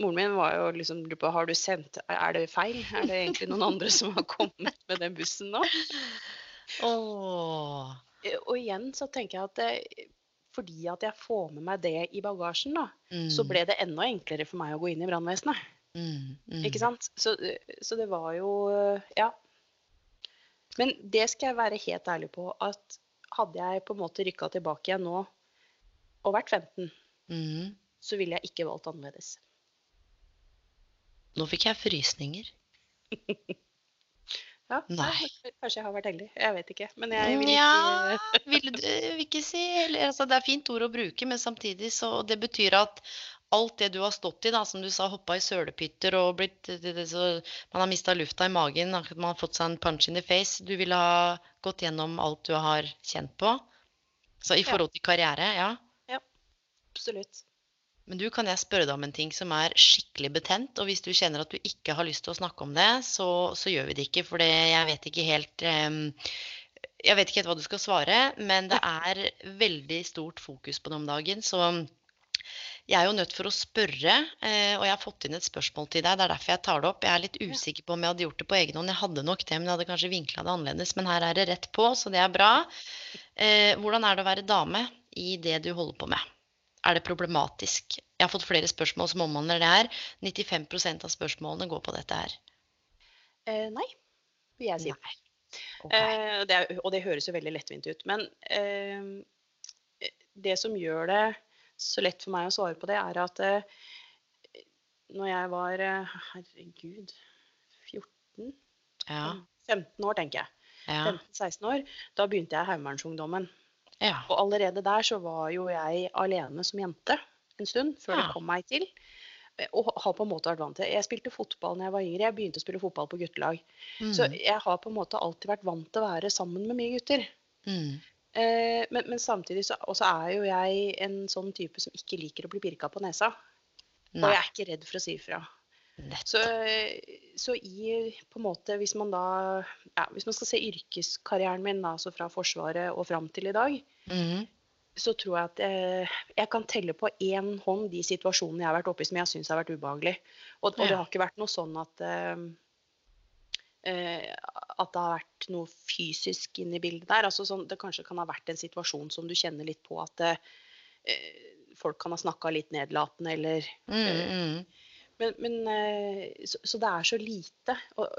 Moren min var jo liksom på har du sendt, er det feil? Er det egentlig noen andre som har kommet med den bussen nå? Åh. Eh, Og igjen så tenker jeg at det, fordi at jeg får med meg det i bagasjen, da, Mm. så ble det enda enklere for meg å gå inn i brannvesenet. Mm, mm. Ikke sant? Så, så det var jo Ja. Men det skal jeg være helt ærlig på at hadde jeg på en måte rykka tilbake igjen nå og vært 15, Mm. så ville jeg ikke valgt annerledes. Nå fikk jeg frysninger. Ja, Nei. Kanskje jeg har vært heldig. Jeg vet ikke. Men jeg vil ikke ja, vil du ikke si altså, Det er fint ord å bruke, men samtidig så Det betyr at alt det du har stått i, da, som du sa, hoppa i sølepytter og blitt Man har mista lufta i magen, man har fått seg en punch in the face. Du ville ha gått gjennom alt du har kjent på. Så i forhold til karriere, ja. Ja, Absolutt. Men du, kan jeg spørre deg om en ting som er skikkelig betent? Og hvis du kjenner at du ikke har lyst til å snakke om det, så, så gjør vi det ikke. For det, jeg vet ikke helt um, Jeg vet ikke helt hva du skal svare, men det er veldig stort fokus på det om dagen. Så jeg er jo nødt for å spørre, eh, og jeg har fått inn et spørsmål til deg. Det er derfor jeg tar det opp. Jeg er litt usikker på om jeg hadde gjort det på egen hånd. Jeg hadde nok det, men jeg hadde kanskje vinkla det annerledes. Men her er det rett på, så det er bra. Eh, hvordan er det å være dame i det du holder på med? Er det problematisk? Jeg har fått flere spørsmål som omhandler det her. 95% av spørsmålene går på dette her. Eh, nei, vil jeg si. Nei. Okay. Eh, det er, og det høres jo veldig lettvint ut. Men eh, det som gjør det så lett for meg å svare på det, er at eh, når jeg var eh, Herregud 14? Ja. 15 år, tenker jeg. Ja. 15-16 år. Da begynte jeg Heimevernsungdommen. ja. Og allerede der så var jo jeg alene som jente. en stund før det kom meg til. Og har på en måte vært vant til Jeg spilte fotball da jeg var yngre. Jeg begynte å spille fotball på guttelag. Så Mm. jeg har på en måte alltid vært vant til å være sammen med mye gutter. Mm. Eh, men, men samtidig så er jo jeg en sånn type som ikke liker å bli pirka på nesa. Og jeg er ikke redd for å si ifra. Så, så i på en måte Hvis man da ja, Hvis man skal se yrkeskarrieren min, altså fra Forsvaret og fram til i dag, Mhm. så tror jeg at eh, jeg kan telle på én hånd de situasjonene jeg har vært oppe i som jeg syns har vært ubehagelig. Og, og det har ikke vært noe sånn at eh, eh, at det har vært noe fysisk inne i bildet der. Altså sånn, det kanskje kan ha vært en situasjon som du kjenner litt på at eh, folk kan ha snakka litt nedlatende eller Mm, mm. Men, men eh, så, så det er så lite. Og,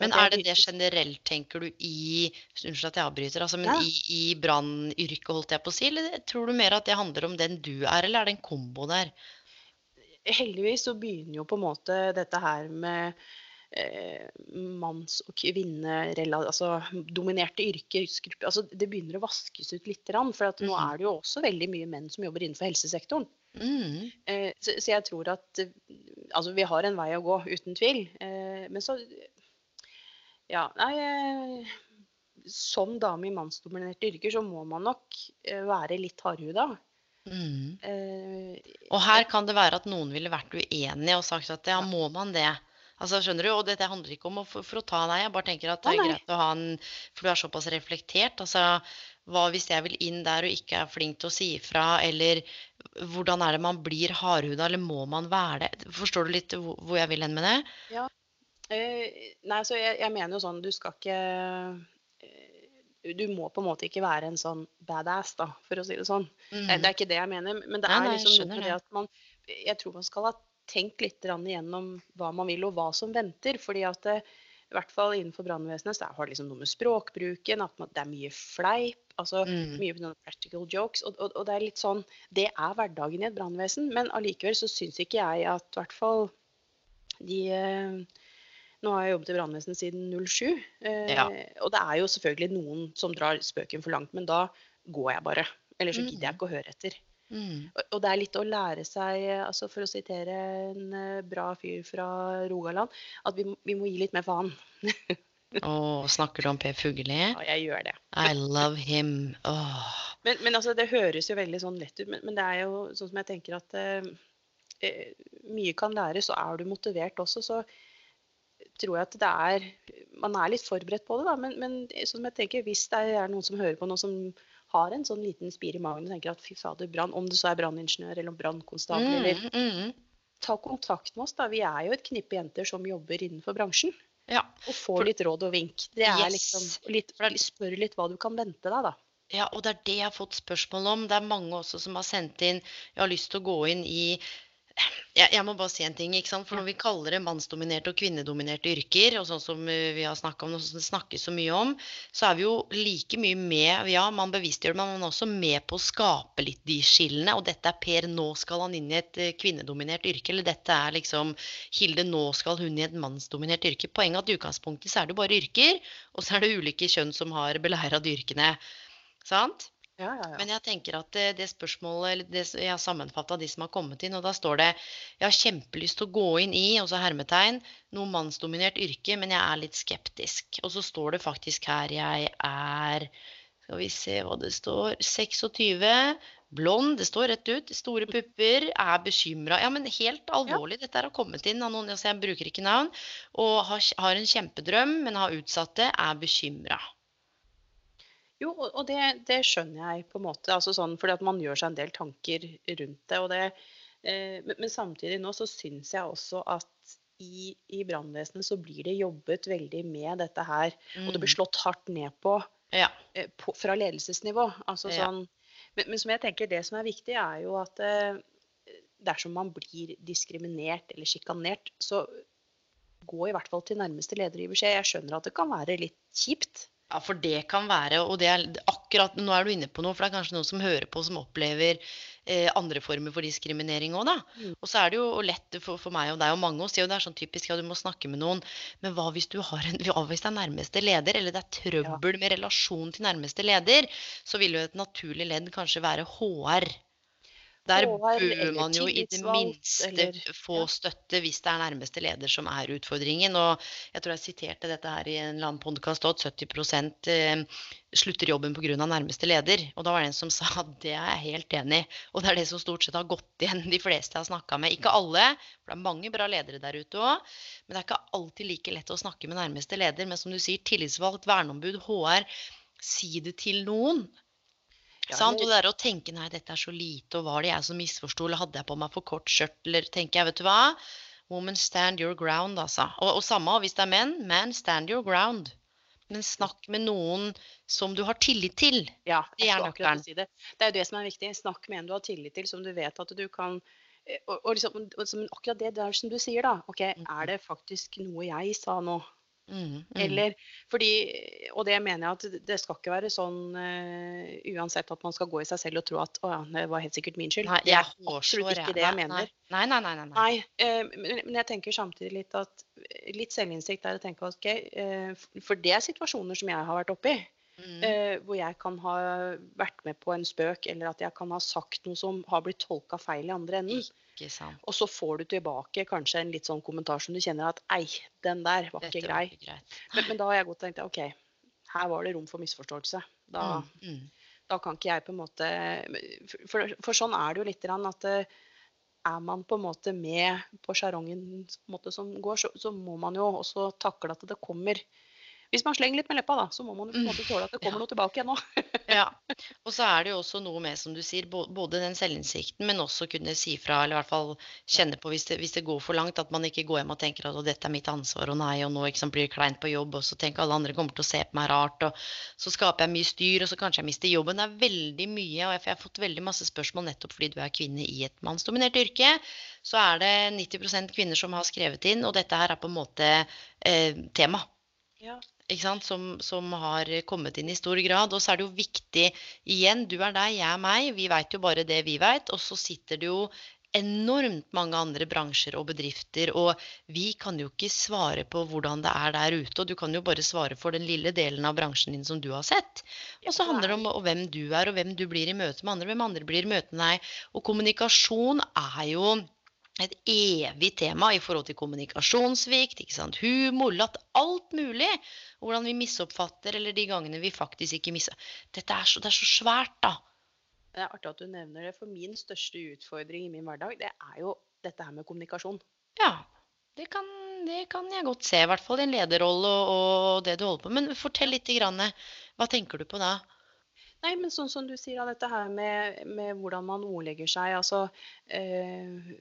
Men er det det generelt, tenker du, i Unnskyld at jeg avbryter, altså, men Ja. i, i brannyrket, holdt jeg på å si? Eller tror du mer at det handler om den du er, eller er det en kombo der? Heldigvis så begynner jo på en måte dette her med eh, manns- og kvinnedominerte altså yrkesgrupper altså Det begynner å vaskes ut litt. For at nå er det jo også veldig mye menn som jobber innenfor helsesektoren. Mm. Eh, så, så jeg tror at eh, Altså, vi har en vei å gå, uten tvil. Eh, men så Ja, nei eh, Som dame i mannsdominerte yrker så må man nok eh, være litt hardhuda. Mm. Og her kan det være at noen ville vært uenige og sagt at Ja. må man det? Altså, skjønner du? Og dette handler ikke om å ta deg, jeg bare tenker at det er ah, greit å ha en For du er såpass reflektert. Altså, hva hvis jeg vil inn der og ikke er flink til å si ifra, eller hvordan er det man blir hardhuda, eller må man være det? Forstår du litt hvor jeg vil hen med det? Eh, nei, så jeg, jeg mener jo sånn, du skal ikke eh, Du må på en måte ikke være en sånn badass, da, for å si det sånn. Det, Mhm. det er ikke det jeg mener, men det Nei, er nei, jeg liksom noe med det at man Jeg tror man skal ha tenkt litt igjennom hva man vil, og hva som venter. fordi at det, i hvert fall innenfor brannvesenet så har det liksom noe med språkbruken, at det er mye fleip. altså Mm. Mye practical jokes. Og, og, og det er litt sånn Det er hverdagen i et brannvesen, men allikevel så syns ikke jeg at i hvert fall de eh, Nå har jeg jobbet i brannvesenet siden 07. Eh, Ja. Og det er jo selvfølgelig noen som drar spøken for langt, men da går jeg bare. Eller så gidder jeg Mhm. ikke å høre etter. Mm. Og- det er litt å lære seg, eh, altså for å sitere en eh, bra fyr fra Rogaland, at vi, vi må gi litt mer faen. oh, snakker du om Per Fugelli? Ja, jeg gjør det. I love him. Oh. Men, men altså, det høres jo veldig sånn lett ut, men, men det er jo sånn som jeg tenker at eh, eh, mye kan læres, og er du motivert også, så tror jeg at det er Man er litt forberedt på det, da, men, men sånn som jeg tenker, hvis det er noen som hører på noe som har en sånn liten spir i magen og tenker at fy fader, brann, om du så er branningeniør eller brannkonstabel eller Mm, mm. Ta kontakt med oss, da. Vi er jo et knippe jenter som jobber innenfor bransjen. Ja. Og får litt råd og vink. Det er Yes. liksom litt, Spør litt hva du kan vente deg, da. Ja, og det er det jeg har fått spørsmål om. Det er mange også som har sendt inn Jeg har lyst til å gå inn i jeg, jeg må bare si en ting. ikke sant? For når vi kaller det mannsdominerte og kvinnedominerte yrker, og sånn som eh, vi har snakka om, og som det snakkes så mye om, så er vi jo like mye med Ja, man bevisstgjør det, men man er også med på å skape litt de skillene. Og dette er Per, nå skal han inn i et eh, kvinnedominert yrke. Eller dette er liksom Hilde, nå skal hun i et mannsdominert yrke. Poenget er at i utgangspunktet så er det bare yrker, og så er det ulike kjønn som har beleira de yrkene. Sant? Ja, ja, ja. Men jeg tenker at det, det spørsmålet, eller det, jeg har sammenfatta de som har kommet inn, og da står det Jeg har kjempelyst til å gå inn i, og så hermetegn, noe mannsdominert yrke, men jeg er litt skeptisk. Og så står det faktisk her jeg er Skal vi se hva det står 26. Blond, det står rett ut. Store pupper, er bekymra. Ja, men helt alvorlig, dette har kommet inn av noen, altså jeg bruker ikke navn. Og har, har en kjempedrøm, men har utsatt det, er bekymra. Jo, og det, det skjønner jeg på en måte. altså sånn, fordi at man gjør seg en del tanker rundt det. og det eh, men, men samtidig nå så syns jeg også at i, i brannvesenet så blir det jobbet veldig med dette her. Og det blir slått hardt ned på, Ja. eh, på fra ledelsesnivå. altså Ja. sånn, men, men som jeg tenker det som er viktig, er jo at eh, dersom man blir diskriminert eller sjikanert, så gå i hvert fall til nærmeste leder i beskjed. Jeg skjønner at det kan være litt kjipt. Ja, for det kan være, og det er akkurat Nå er du inne på noe, for det er kanskje noen som hører på som opplever eh, andre former for diskriminering òg, da. Mm. Og så er det jo lett for, for meg og deg og mange å si, og det er sånn typisk ja, du må snakke med noen, men hva hvis du har en, hva hvis det er nærmeste leder, eller det er trøbbel med relasjon til nærmeste leder, så vil jo et naturlig ledd kanskje være HR. Der bør man jo i det minste få støtte hvis det er nærmeste leder som er utfordringen. Og jeg tror jeg siterte dette her i en eller annen podkast at 70 eh, slutter jobben pga. nærmeste leder. Og da var det en som sa at det er jeg helt enig i. Og det er det som stort sett har gått igjen de fleste jeg har snakka med. Ikke alle, for det er mange bra ledere der ute òg. Men det er ikke alltid like lett å snakke med nærmeste leder. Men som du sier, tillitsvalgt, verneombud, HR. Si det til noen. Ja, Sant? Og det der å tenke nei, dette er så lite, og var det jeg som misforsto, eller hadde jeg på meg for kort skjørt, eller tenker jeg, vet du hva, woman stand your ground, altså. Og, og samme hvis det er menn, man stand your ground. Men snakk med noen som du har tillit til. Ja, Det jeg er akkurat nøkkelen. si det. Det er jo det som er viktig. Snakk med en du har tillit til, som du vet at du kan eh, og, og liksom, akkurat det der som du sier, da. OK, er det faktisk noe jeg sa nå? Mm, mm. Eller fordi Og det mener jeg at det skal ikke være sånn uh, uansett at man skal gå i seg selv og tro at å ja, det var helt sikkert min skyld. Nei, det er absolutt ikke det jeg mener. Nei, nei, nei. nei, nei. Nei, uh, men, jeg tenker samtidig litt at litt selvinnsikt er å tenke OK, uh, for det er situasjoner som jeg har vært oppi. Mm. Hvor jeg kan ha vært med på en spøk, eller at jeg kan ha sagt noe som har blitt tolka feil i andre enden. Ikke sant. Og så får du tilbake kanskje en litt sånn kommentar som du kjenner at ei, den der var Dette ikke var grei. ikke greit. Men, men da har jeg godt tenkt OK, her var det rom for misforståelse. Da, Mm, mm. da kan ikke jeg på en måte For, for sånn er det jo litt grann at eh, er man på en måte med på sjarongen som går, så, så må man jo også takle at det kommer Hvis man slenger litt med leppa, da, så må man på en måte tåle at det kommer Ja. noe tilbake igjen òg. Ja. Og så er det jo også noe med, som du sier, både den selvinnsikten, men også kunne si fra, eller i hvert fall kjenne på hvis det, hvis det går for langt, at man ikke går hjem og tenker at dette er mitt ansvar, og nei, og nå sant, blir det kleint på jobb, og så tenker alle andre kommer til å se på meg rart, og så skaper jeg mye styr, og så kanskje jeg mister jobben. Det er veldig mye, og jeg, har fått veldig masse spørsmål nettopp fordi du er kvinne i et mannsdominert yrke. Så er det 90% kvinner som har skrevet inn, og dette her er på en måte eh, tema Ja. som, som har kommet inn i stor grad. Og så er det jo viktig igjen, du er deg, jeg er meg. Vi veit jo bare det vi veit. Og så sitter det jo enormt mange andre bransjer og bedrifter, og vi kan jo ikke svare på hvordan det er der ute. Og du kan jo bare svare for den lille delen av bransjen din som du har sett. Og så handler det om hvem du er, og hvem du blir i møte med andre, hvem andre blir i møte med deg. Og kommunikasjon er jo et evig tema i forhold til kommunikasjonssvikt, ikke sant? humor, latt, alt mulig. Hvordan vi misoppfatter, eller de gangene vi faktisk ikke misser. Dette er så, det er så svært, da. Det er artig at du nevner det, for min største utfordring i min hverdag, det er jo dette her med kommunikasjon. Ja, det kan, det kan jeg godt se, i hvert fall din lederrolle og, og det du holder på med. Men fortell litt, grann, hva tenker du på da? Nei, men sånn som du sier, dette her med, med hvordan man ordlegger seg, altså eh,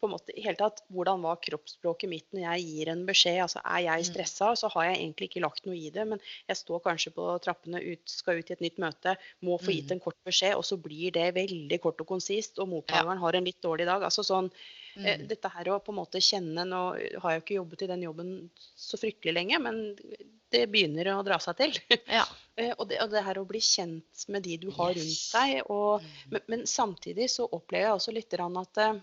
på en måte i hele tatt, Hvordan var kroppsspråket mitt når jeg gir en beskjed? altså Er jeg Mm. stressa, så har jeg egentlig ikke lagt noe i det, men jeg står kanskje på trappene, ut, skal ut i et nytt møte, må få gitt Mm. en kort beskjed, og så blir det veldig kort og konsist, og mottakeren har en litt dårlig dag. altså sånn, eh, Mm. Dette her å på en måte kjenne Nå har jeg jo ikke jobbet i den jobben så fryktelig lenge, men det begynner å dra seg til. Ja. Eh, og, det, og det her å bli kjent med de du har rundt deg. Og, Mm. men, men samtidig så opplever jeg også litt at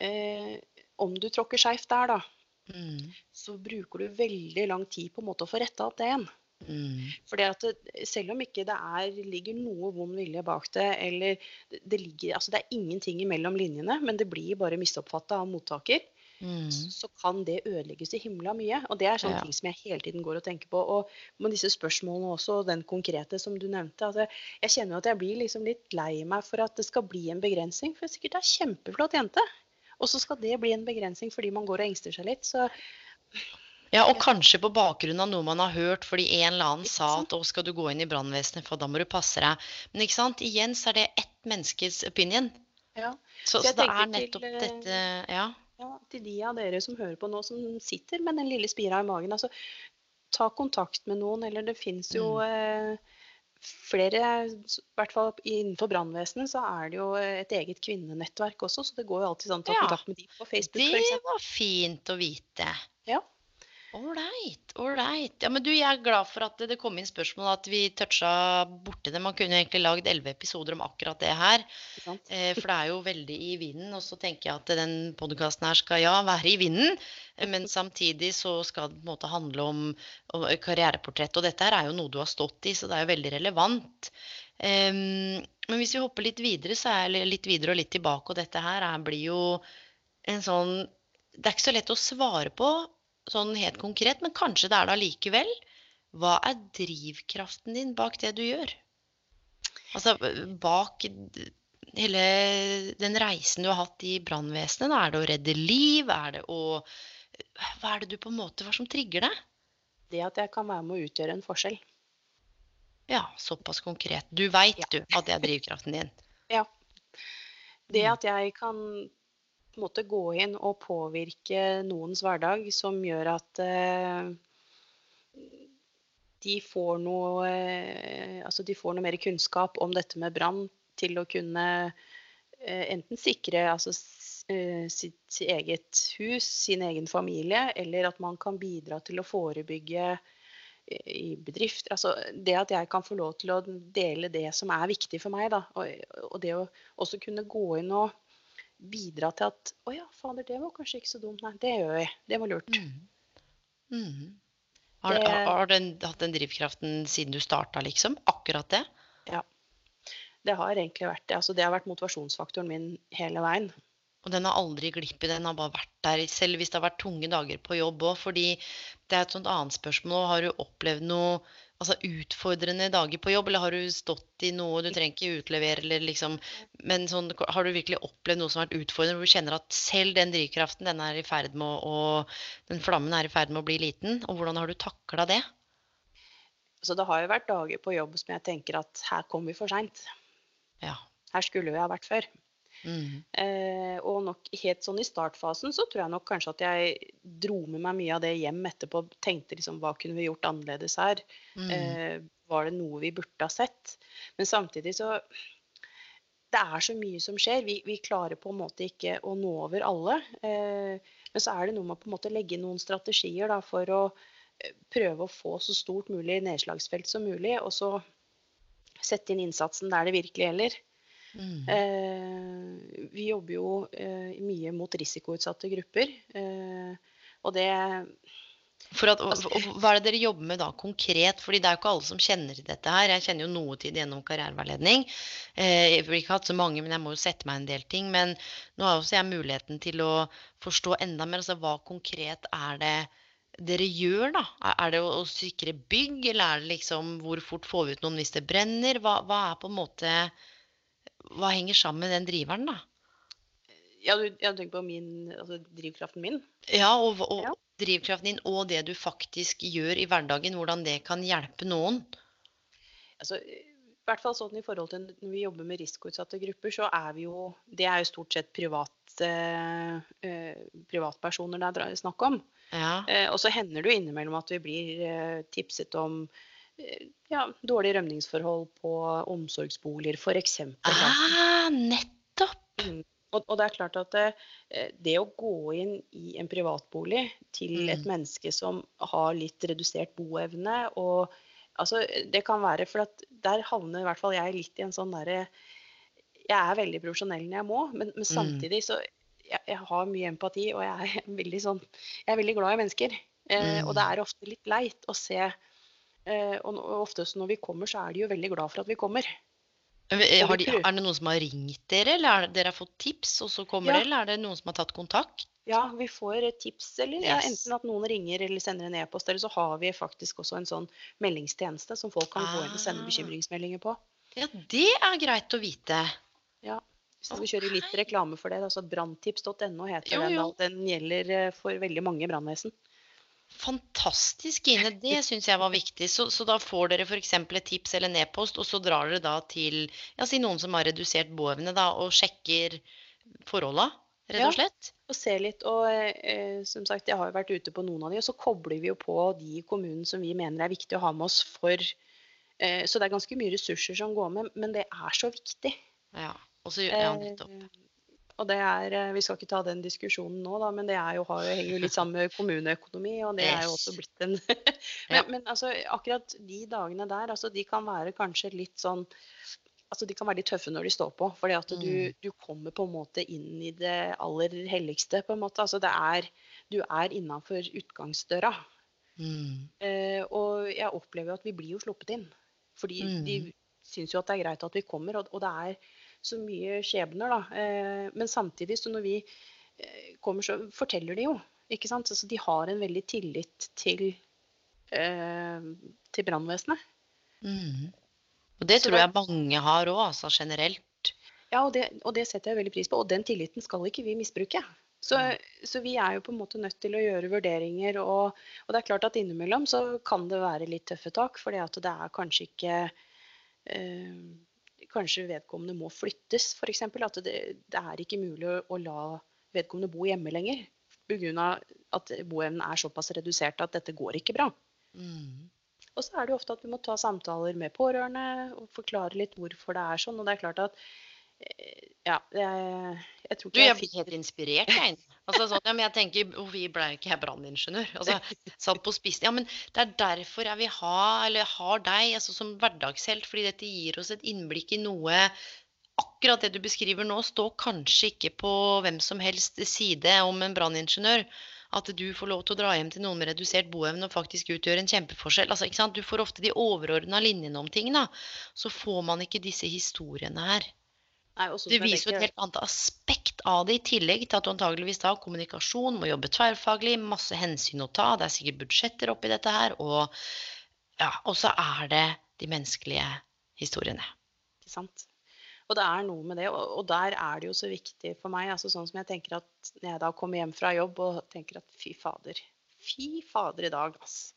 eh, om du tråkker skeivt der, da, Mm. så bruker du veldig lang tid på en måte å få retta opp det igjen. Mm. Fordi at det, selv om ikke det er, ligger noe vond vilje bak det, eller det, ligger Altså det er ingenting imellom linjene, men det blir bare misoppfatta av mottaker, Mm. så kan det ødelegges i himla mye. Og det er sånne Ja. ting som jeg hele tiden går og tenker på. Og med disse spørsmålene også, og den konkrete som du nevnte. Altså, jeg kjenner at jeg blir liksom litt lei meg for at det skal bli en begrensning. For sikkert det er kjempeflott jente. Og så skal det bli en begrensning fordi man går og engster seg litt. Så Ja, og kanskje på bakgrunn av noe man har hørt fordi en eller annen sa at å, skal du gå inn i brannvesenet, for da må du passe deg. Men ikke sant, igjen så er det ett menneskes opinion. ja. Så, Så så det er nettopp til, eh, dette Ja. ja, til de av dere som hører på nå, som sitter med den lille spira i magen. altså Ta kontakt med noen, eller det fins jo eh, flere I hvert fall innenfor brannvesenet så er det jo et eget kvinnenettverk også, så det går jo alltid sånn ta Ja, kontakt med de på Facebook Det f.eks. var fint å vite. Ja. Ålreit, ålreit. Ja, men du, jeg er glad for at det, kom inn spørsmål, at vi toucha borti det. Man kunne egentlig lagd elleve episoder om akkurat det her. Eh, for det er jo veldig i vinden. Og så tenker jeg at den podkasten her skal ja være i vinden, eh, men samtidig så skal det på en måte handle om, om karriereportrett. Og dette her er jo noe du har stått i, så det er jo veldig relevant. Em, men hvis vi hopper litt videre, så er jeg litt videre og litt tilbake, og dette her er, blir jo en sånn Det er ikke så lett å svare på sånn helt konkret, men kanskje det er det allikevel. Hva er drivkraften din bak det du gjør? Altså bak hele den reisen du har hatt i brannvesenet. Er det å redde liv? Er det å Hva er det du på en måte Hva som trigger deg? Det at jeg kan være med å utgjøre en forskjell. Ja, såpass konkret. Du veit Ja. du at det er drivkraften din. Ja. Det Mm. at jeg kan en måte gå inn og påvirke noens hverdag som gjør at eh, de får noe eh, Altså de får noe mer kunnskap om dette med brann til å kunne eh, enten sikre altså, sitt, eget hus, sin egen familie, eller at man kan bidra til å forebygge i bedrifter. Altså det at jeg kan få lov til å dele det som er viktig for meg, da. Og, og det å også kunne gå inn og bidra til at Å ja, fader, det var kanskje ikke så dumt. Nei, det gjør vi. Det var lurt. Mm. Mm. Har, Det- har, den, hatt den drivkraften siden du starta, liksom? Akkurat det? Ja. Det har egentlig vært det. Altså, det har vært motivasjonsfaktoren min hele veien. Og den har aldri glippet, den har bare vært der, selv hvis det har vært tunge dager på jobb òg. Fordi det er et sånt annet spørsmål. Har du opplevd noe altså utfordrende dager på jobb, eller har du stått i noe du trenger ikke utlevere, eller liksom Men sånn, har du virkelig opplevd noe som har vært utfordrende, hvor du kjenner at selv den drivkraften, den er i ferd med å Den flammen er i ferd med å bli liten? Og hvordan har du takla det? Så det har jo vært dager på jobb som jeg tenker at her kom vi for seint. Ja. Her skulle vi ha vært før. Mm. Eh, og nok helt sånn i startfasen så tror jeg nok kanskje at jeg dro med meg mye av det hjem etterpå. Tenkte liksom hva kunne vi gjort annerledes her? Mm. Eh, var det noe vi burde ha sett? Men samtidig så Det er så mye som skjer. Vi, vi klarer på en måte ikke å nå over alle. Eh, men så er det noe med å på en måte legge noen strategier da, for å prøve å få så stort mulig nedslagsfelt som mulig. Og så sette inn innsatsen der det virkelig gjelder. Mm. Eh, vi jobber jo eh, mye mot risikoutsatte grupper. Eh, og det For at, Altså- hva er det dere jobber med da konkret? Fordi det er jo ikke alle som kjenner til dette her. Jeg kjenner jo noe til det gjennom karriereveiledning. Eh, jeg har ikke hatt så mange, men jeg må jo sette meg en del ting. Men nå har også jeg muligheten til å forstå enda mer. Altså hva konkret er det dere gjør, da? Er, det å sikre bygg, eller er det liksom hvor fort får vi ut noen hvis det brenner? Hva, hva er på en måte Hva henger sammen med den driveren, da? Ja, du, ja, du tenker på min, altså drivkraften min? Ja, og, og Ja. drivkraften din og det du faktisk gjør i hverdagen, hvordan det kan hjelpe noen. Altså, I hvert fall sånn i forhold til når vi jobber med risikoutsatte grupper, så er vi jo Det er jo stort sett privat, eh, eh, privatpersoner det er snakk om. Ja. Eh, og så hender det jo innimellom at vi blir eh, tipset om ja, dårlige rømningsforhold på omsorgsboliger, f.eks. Ah, nettopp! Og, og det er klart at det, eh, det å gå inn i en privatbolig til et Mm. menneske som har litt redusert boevne og altså, Det kan være For at der havner i hvert fall jeg litt i en sånn derre Jeg er veldig profesjonell når jeg må, men, men samtidig så jeg, jeg har mye empati, og jeg er veldig sånn Jeg er veldig glad i mennesker. Eh, og det er ofte litt leit å se eh, Og nå- og ofte så når vi kommer, så er de jo veldig glad for at vi kommer. Eh, Har de, er det noen som har ringt dere, eller er det, dere har fått tips, og så kommer Ja. dere, eller er det noen som har tatt kontakt? Ja, vi får eh, tips, eller ja, enten at noen ringer eller sender en e-post, eller så har vi faktisk også en sånn meldingstjeneste som folk kan gå inn og sende Ah. bekymringsmeldinger på. Ja, det er greit å vite. Ja. Hvis vi kjører litt reklame for det, altså branntips.no heter Jo, den. jo. den. Den gjelder eh, for veldig mange brannvesen. Fantastisk, Ine. Det syns jeg var viktig. Så, så da får dere f.eks. et tips eller en e-post, og så drar dere da til ja, si noen som har redusert boevne, da, og sjekker forholda, rett og slett? Ja, Og ser litt, og eh, som sagt, jeg har jo vært ute på noen av de, og så kobler vi jo på de i kommunen som vi mener er viktig å ha med oss for eh, Så det er ganske mye ressurser som går med, men det er så viktig. Ja. Og så, ja, nettopp. Eh, Og det er, eh, Vi skal ikke ta den diskusjonen nå, da, men det er jo, har jo, henger jo litt sammen med kommuneøkonomi. og det er jo også blitt en men, men altså, akkurat de dagene der, altså, de kan være kanskje litt sånn altså De kan være litt tøffe når de står på. fordi at du, Mm. du kommer på en måte inn i det aller helligste. på en måte, altså det er, Du er innafor utgangsdøra. Mm. Eh, og jeg opplever jo at vi blir jo sluppet inn. Fordi de Mm. syns jo at det er greit at vi kommer, og, og det er så mye skjebner, da. Eh, men samtidig, så når vi eh, kommer, så forteller de jo. Ikke sant? Altså, de har en veldig tillit til, eh, til brannvesenet. Mm. Og det tror jeg mange har òg, altså generelt. Ja, og det, og det setter jeg veldig pris på. Og den tilliten skal ikke vi misbruke. Så, så vi er jo på en måte nødt til å gjøre vurderinger. Og, og det er klart at innimellom så kan det være litt tøffe tak, for det er kanskje ikke eh, Kanskje vedkommende må flyttes, f.eks. At det, det er ikke mulig å, å la vedkommende bo hjemme lenger. Pga. at boevnen er såpass redusert at dette går ikke bra. Mm. Og så er det jo ofte at vi må ta samtaler med pårørende og forklare litt hvorfor det er sånn. Og det er klart at eh, ja, jeg, jeg tror Du, ikke jeg jeg fikk helt inspirert, jeg. Altså, sånn, ja, men jeg tenker, vi ble ikke jeg branningeniør? Altså, satt på spissen. Ja, men det er derfor jeg vil ha, eller har deg altså, som hverdagshelt. Fordi dette gir oss et innblikk i noe Akkurat det du beskriver nå, står kanskje ikke på hvem som helst side om en branningeniør. At du får lov til å dra hjem til noen med redusert boevne og faktisk utgjøre en kjempeforskjell. Altså, ikke sant? Du får ofte de overordna linjene om ting. da. Så får man ikke disse historiene her. Det viser jo et helt annet aspekt av det, i tillegg til at du antageligvis da kommunikasjon, må jobbe tverrfaglig, masse hensyn å ta, det er sikkert budsjetter oppi dette her, og ja, så er det de menneskelige historiene. Ikke sant? Og det er noe med det, og, og der er det jo så viktig for meg. altså sånn som jeg tenker at Når jeg da kommer hjem fra jobb og tenker at fy fader, fy fader i dag, ass.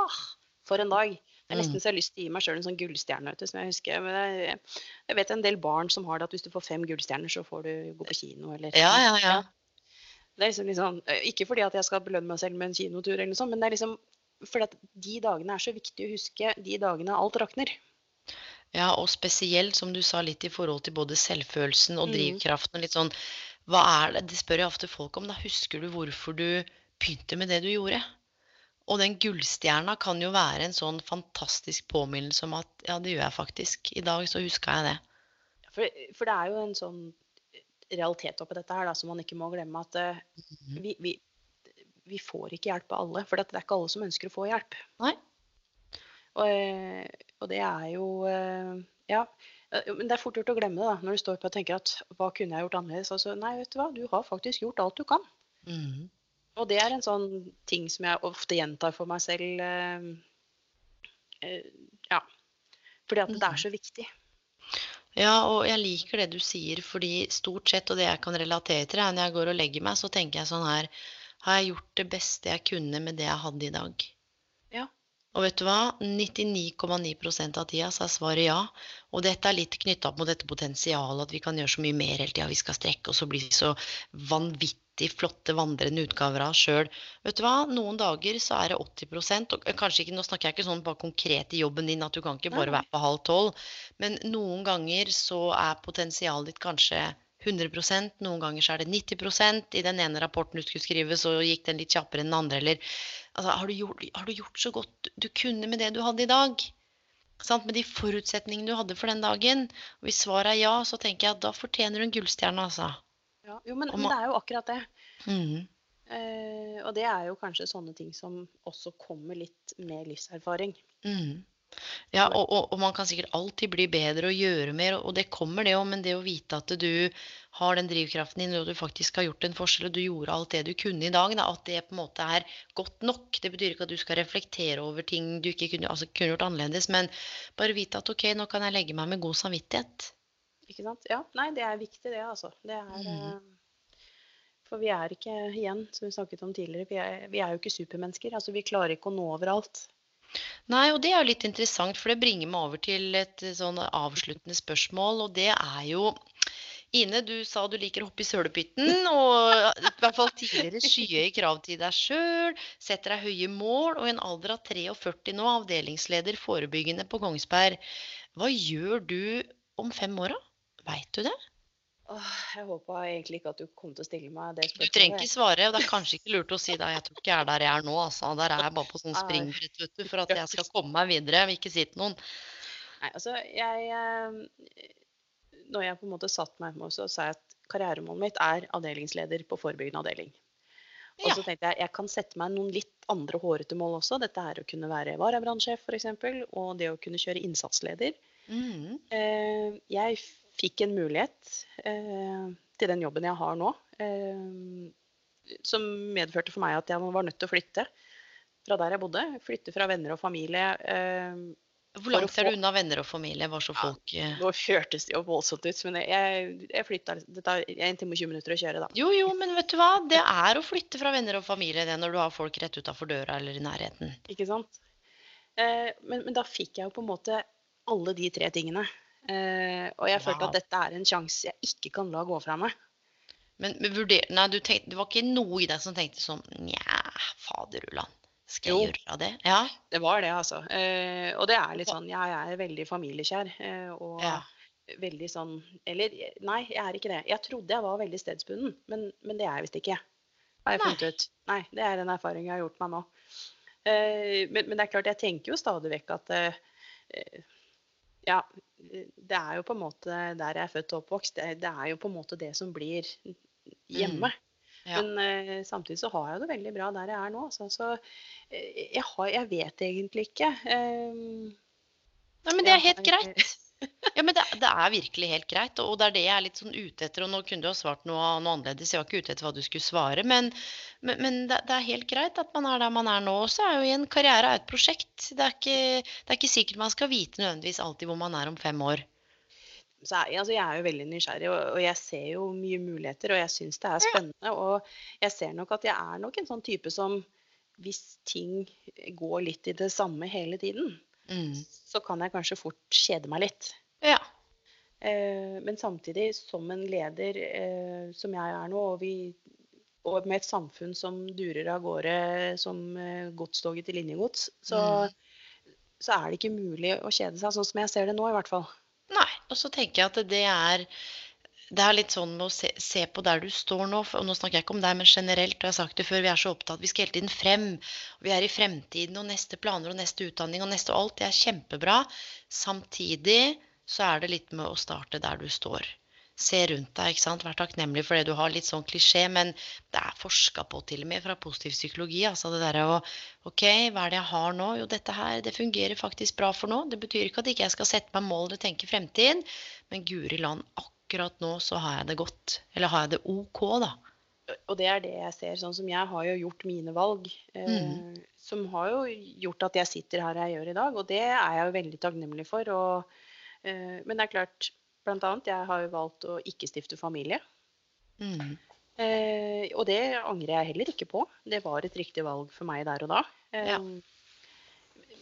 Ah, for en dag. Det er nesten så jeg har lyst til å gi meg sjøl en sånn gullstjerne. som Jeg husker. Men jeg, jeg vet en del barn som har det at hvis du får fem gullstjerner, så får du gå på kino. eller Ja, ja, ja. Det er liksom eh, Ikke fordi at jeg skal belønne meg selv med en kinotur, eller noe sånt, men det er liksom fordi at de dagene er så viktig å huske de dagene alt rakner. Ja, og spesielt, som du sa, litt i forhold til både selvfølelsen og Mhm. drivkraften. og litt sånn, hva er det, Det spør jeg ofte folk om. da, Husker du hvorfor du begynte med det du gjorde? Og den gullstjerna kan jo være en sånn fantastisk påminnelse om at ja, det gjør jeg faktisk. I dag så huska jeg det. For, for det er jo en sånn realitet oppi dette her da, som man ikke må glemme. At Mhm. vi, vi, vi får ikke hjelp av alle. For det er ikke alle som ønsker å få hjelp. Nei. Og, eh, og det er jo uh, Ja. Men det er fort gjort å glemme det da, når du står på og tenker at hva kunne jeg gjort annerledes? Altså, nei, vet du hva, du har faktisk gjort alt du kan. Mhm. Og det er en sånn ting som jeg ofte gjentar for meg selv. eh, eh, ja. Fordi at det er så viktig. Ja, og jeg liker det du sier, fordi stort sett, og det jeg kan relatere til, er når jeg går og legger meg, så tenker jeg sånn her Har jeg gjort det beste jeg kunne med det jeg hadde i dag? Ja. Og vet du hva? 99,9 av tida så er svaret ja. Og dette er litt knytta opp mot dette potensialet, at vi kan gjøre så mye mer hele tida. Vi skal strekke oss og bli så vanvittig flotte, vandrende utgaver av sjøl. Vet du hva? Noen dager så er det 80% og kanskje ikke, Nå snakker jeg ikke sånn bare konkret i jobben din, at du kan ikke bare være på halv tolv. Men noen ganger så er potensialet ditt kanskje 100% noen ganger så er det 90% I den ene rapporten du skulle skrive, så gikk den litt kjappere enn den andre. Eller altså, har, du gjort, har du gjort så godt du kunne med det du hadde i dag? Sant? Med de forutsetningene du hadde for den dagen. Og hvis svaret er ja, så tenker jeg at da fortjener du en gullstjerne, altså. Ja, jo, men, man... men det er jo akkurat det. Mhm. Eh, og det er jo kanskje sånne ting som også kommer litt med livserfaring. Mhm. Ja, og, og, og man kan sikkert alltid bli bedre og gjøre mer, og det kommer det òg, men det å vite at du har den drivkraften din, og du faktisk har gjort en forskjell, og du gjorde alt det du kunne i dag, da, at det på en måte er godt nok. Det betyr ikke at du skal reflektere over ting du ikke kunne, altså, kunne gjort annerledes, men bare vite at ok, nå kan jeg legge meg med god samvittighet. Ikke sant? Ja, nei, det er viktig det, altså. Det er, Mhm. eh, for vi er ikke, igjen, som vi snakket om tidligere, vi er, vi er jo ikke supermennesker. Altså, vi klarer ikke å nå overalt. Nei, og det er jo litt interessant, for det bringer meg over til et eh, sånn avsluttende spørsmål, og det er jo Ine, du sa du liker å hoppe i sølepytten, og i hvert fall tidligere skyhøye krav til deg sjøl, setter deg høye mål, og i en alder av 43 nå, avdelingsleder forebyggende på Kongsberg. Hva gjør du om fem år, da? Veit du det? Åh, jeg håpa egentlig ikke at du kom til å stille meg det spørsmålet. Du trenger ikke svare, og det er kanskje ikke lurt å si det. Jeg tror ikke jeg er der jeg er nå, altså. Der er jeg bare på sånn springbrett, vet du, for at jeg skal komme meg videre. Jeg vil ikke si til noen. Nei, altså, jeg eh, Når jeg på en måte satt meg med så sa jeg at karrieremålet mitt er avdelingsleder på forebyggende avdeling. Og så tenkte jeg jeg kan sette meg noen litt andre hårete mål også. Dette er å kunne være varabrannsjef f.eks. Og det å kunne kjøre innsatsleder. Mm. Eh, jeg fikk en mulighet eh, til den jobben jeg har nå, eh, som medførte for meg at jeg var nødt til å flytte fra der jeg bodde. Flytte fra venner og familie. Eh, Hvor langt er du unna venner og familie, Var så Ja, folk eh, Nå kjørtes det jo voldsomt ut, men jeg, jeg flytta Det tar 1 time og 20 minutter å kjøre, da. Jo, jo, men vet du hva? Det er å flytte fra venner og familie det når du har folk rett utafor døra eller i nærheten. Ikke sant? Eh, men, men da fikk jeg jo på en måte alle de tre tingene. Eh, og jeg følte Wow. at dette er en sjanse jeg ikke kan la gå fra meg. Men, men vurder, nei, du tenkte, det var ikke noe i deg som tenkte sånn Nja, faderullan. Skal jeg Jo. gjøre det? Ja. Det var det, altså. Eh, og det er litt sånn Jeg er veldig familiekjær. Eh, og ja. veldig sånn Eller nei, jeg er ikke det. Jeg trodde jeg var veldig stedsbunden, men, men det er jeg visst ikke. Har jeg Nei. ut. Nei, det er en erfaring jeg har gjort meg nå. Men, men det er klart, jeg tenker jo stadig vekk at Ja, det er jo på en måte der jeg er født og oppvokst. Det, det er jo på en måte det som blir hjemme. Ja. Men uh, samtidig så har jeg det veldig bra der jeg er nå. Så, så eh, jeg, har, jeg vet egentlig ikke. Um, Nei, men det er helt greit. Ja, men det, det er virkelig helt greit, og det er det jeg er litt sånn ute etter. Og nå kunne du ha svart noe, noe annerledes, jeg var ikke ute etter hva du skulle svare. Men, men, men det, det er helt greit at man er der man er nå. også. er jo en karriere er et prosjekt. Det er, ikke, det er ikke sikkert man skal vite nødvendigvis alltid hvor man er om fem år. så altså jeg er jo veldig nysgjerrig, og, og jeg ser jo mye muligheter, og jeg syns det er spennende. Og jeg ser nok at jeg er nok en sånn type som hvis ting går litt i det samme hele tiden, Mm. så kan jeg kanskje fort kjede meg litt. Ja. Eh, men samtidig, som en leder eh, som jeg er nå, og, vi, og med et samfunn som durer av gårde som eh, godstoget til linjegods, så, så er det ikke mulig å kjede seg, sånn som jeg ser det nå i hvert fall. Nei. Og så tenker jeg at det er det er litt sånn med å se, se på der du står nå, og nå snakker jeg ikke om deg, men generelt, og jeg har sagt det før, vi er så opptatt, vi skal hele tiden frem, vi er i fremtiden, og neste planer, og neste utdanning, og neste alt, det er kjempebra. Samtidig så er det litt med å starte der du står. Se rundt deg, ikke sant, vær takknemlig for det du har, litt sånn klisjé, men det er forska på til og med fra positiv psykologi, altså det der å, ok, hva er det jeg har nå? Jo, dette her, det fungerer faktisk bra for nå, det betyr ikke at jeg ikke skal sette meg mål eller tenke fremtid, men guri land, akkurat nå så har jeg det godt. Eller har jeg det ok, da. Og det er det jeg ser. Sånn som jeg har jo gjort mine valg, eh, Mm. som har jo gjort at jeg sitter her jeg gjør i dag. Og det er jeg jo veldig takknemlig for. Og, eh, men det er klart, blant annet, jeg har jo valgt å ikke stifte familie. Mm. Eh, og det angrer jeg heller ikke på. Det var et riktig valg for meg der og da. Eh, Ja.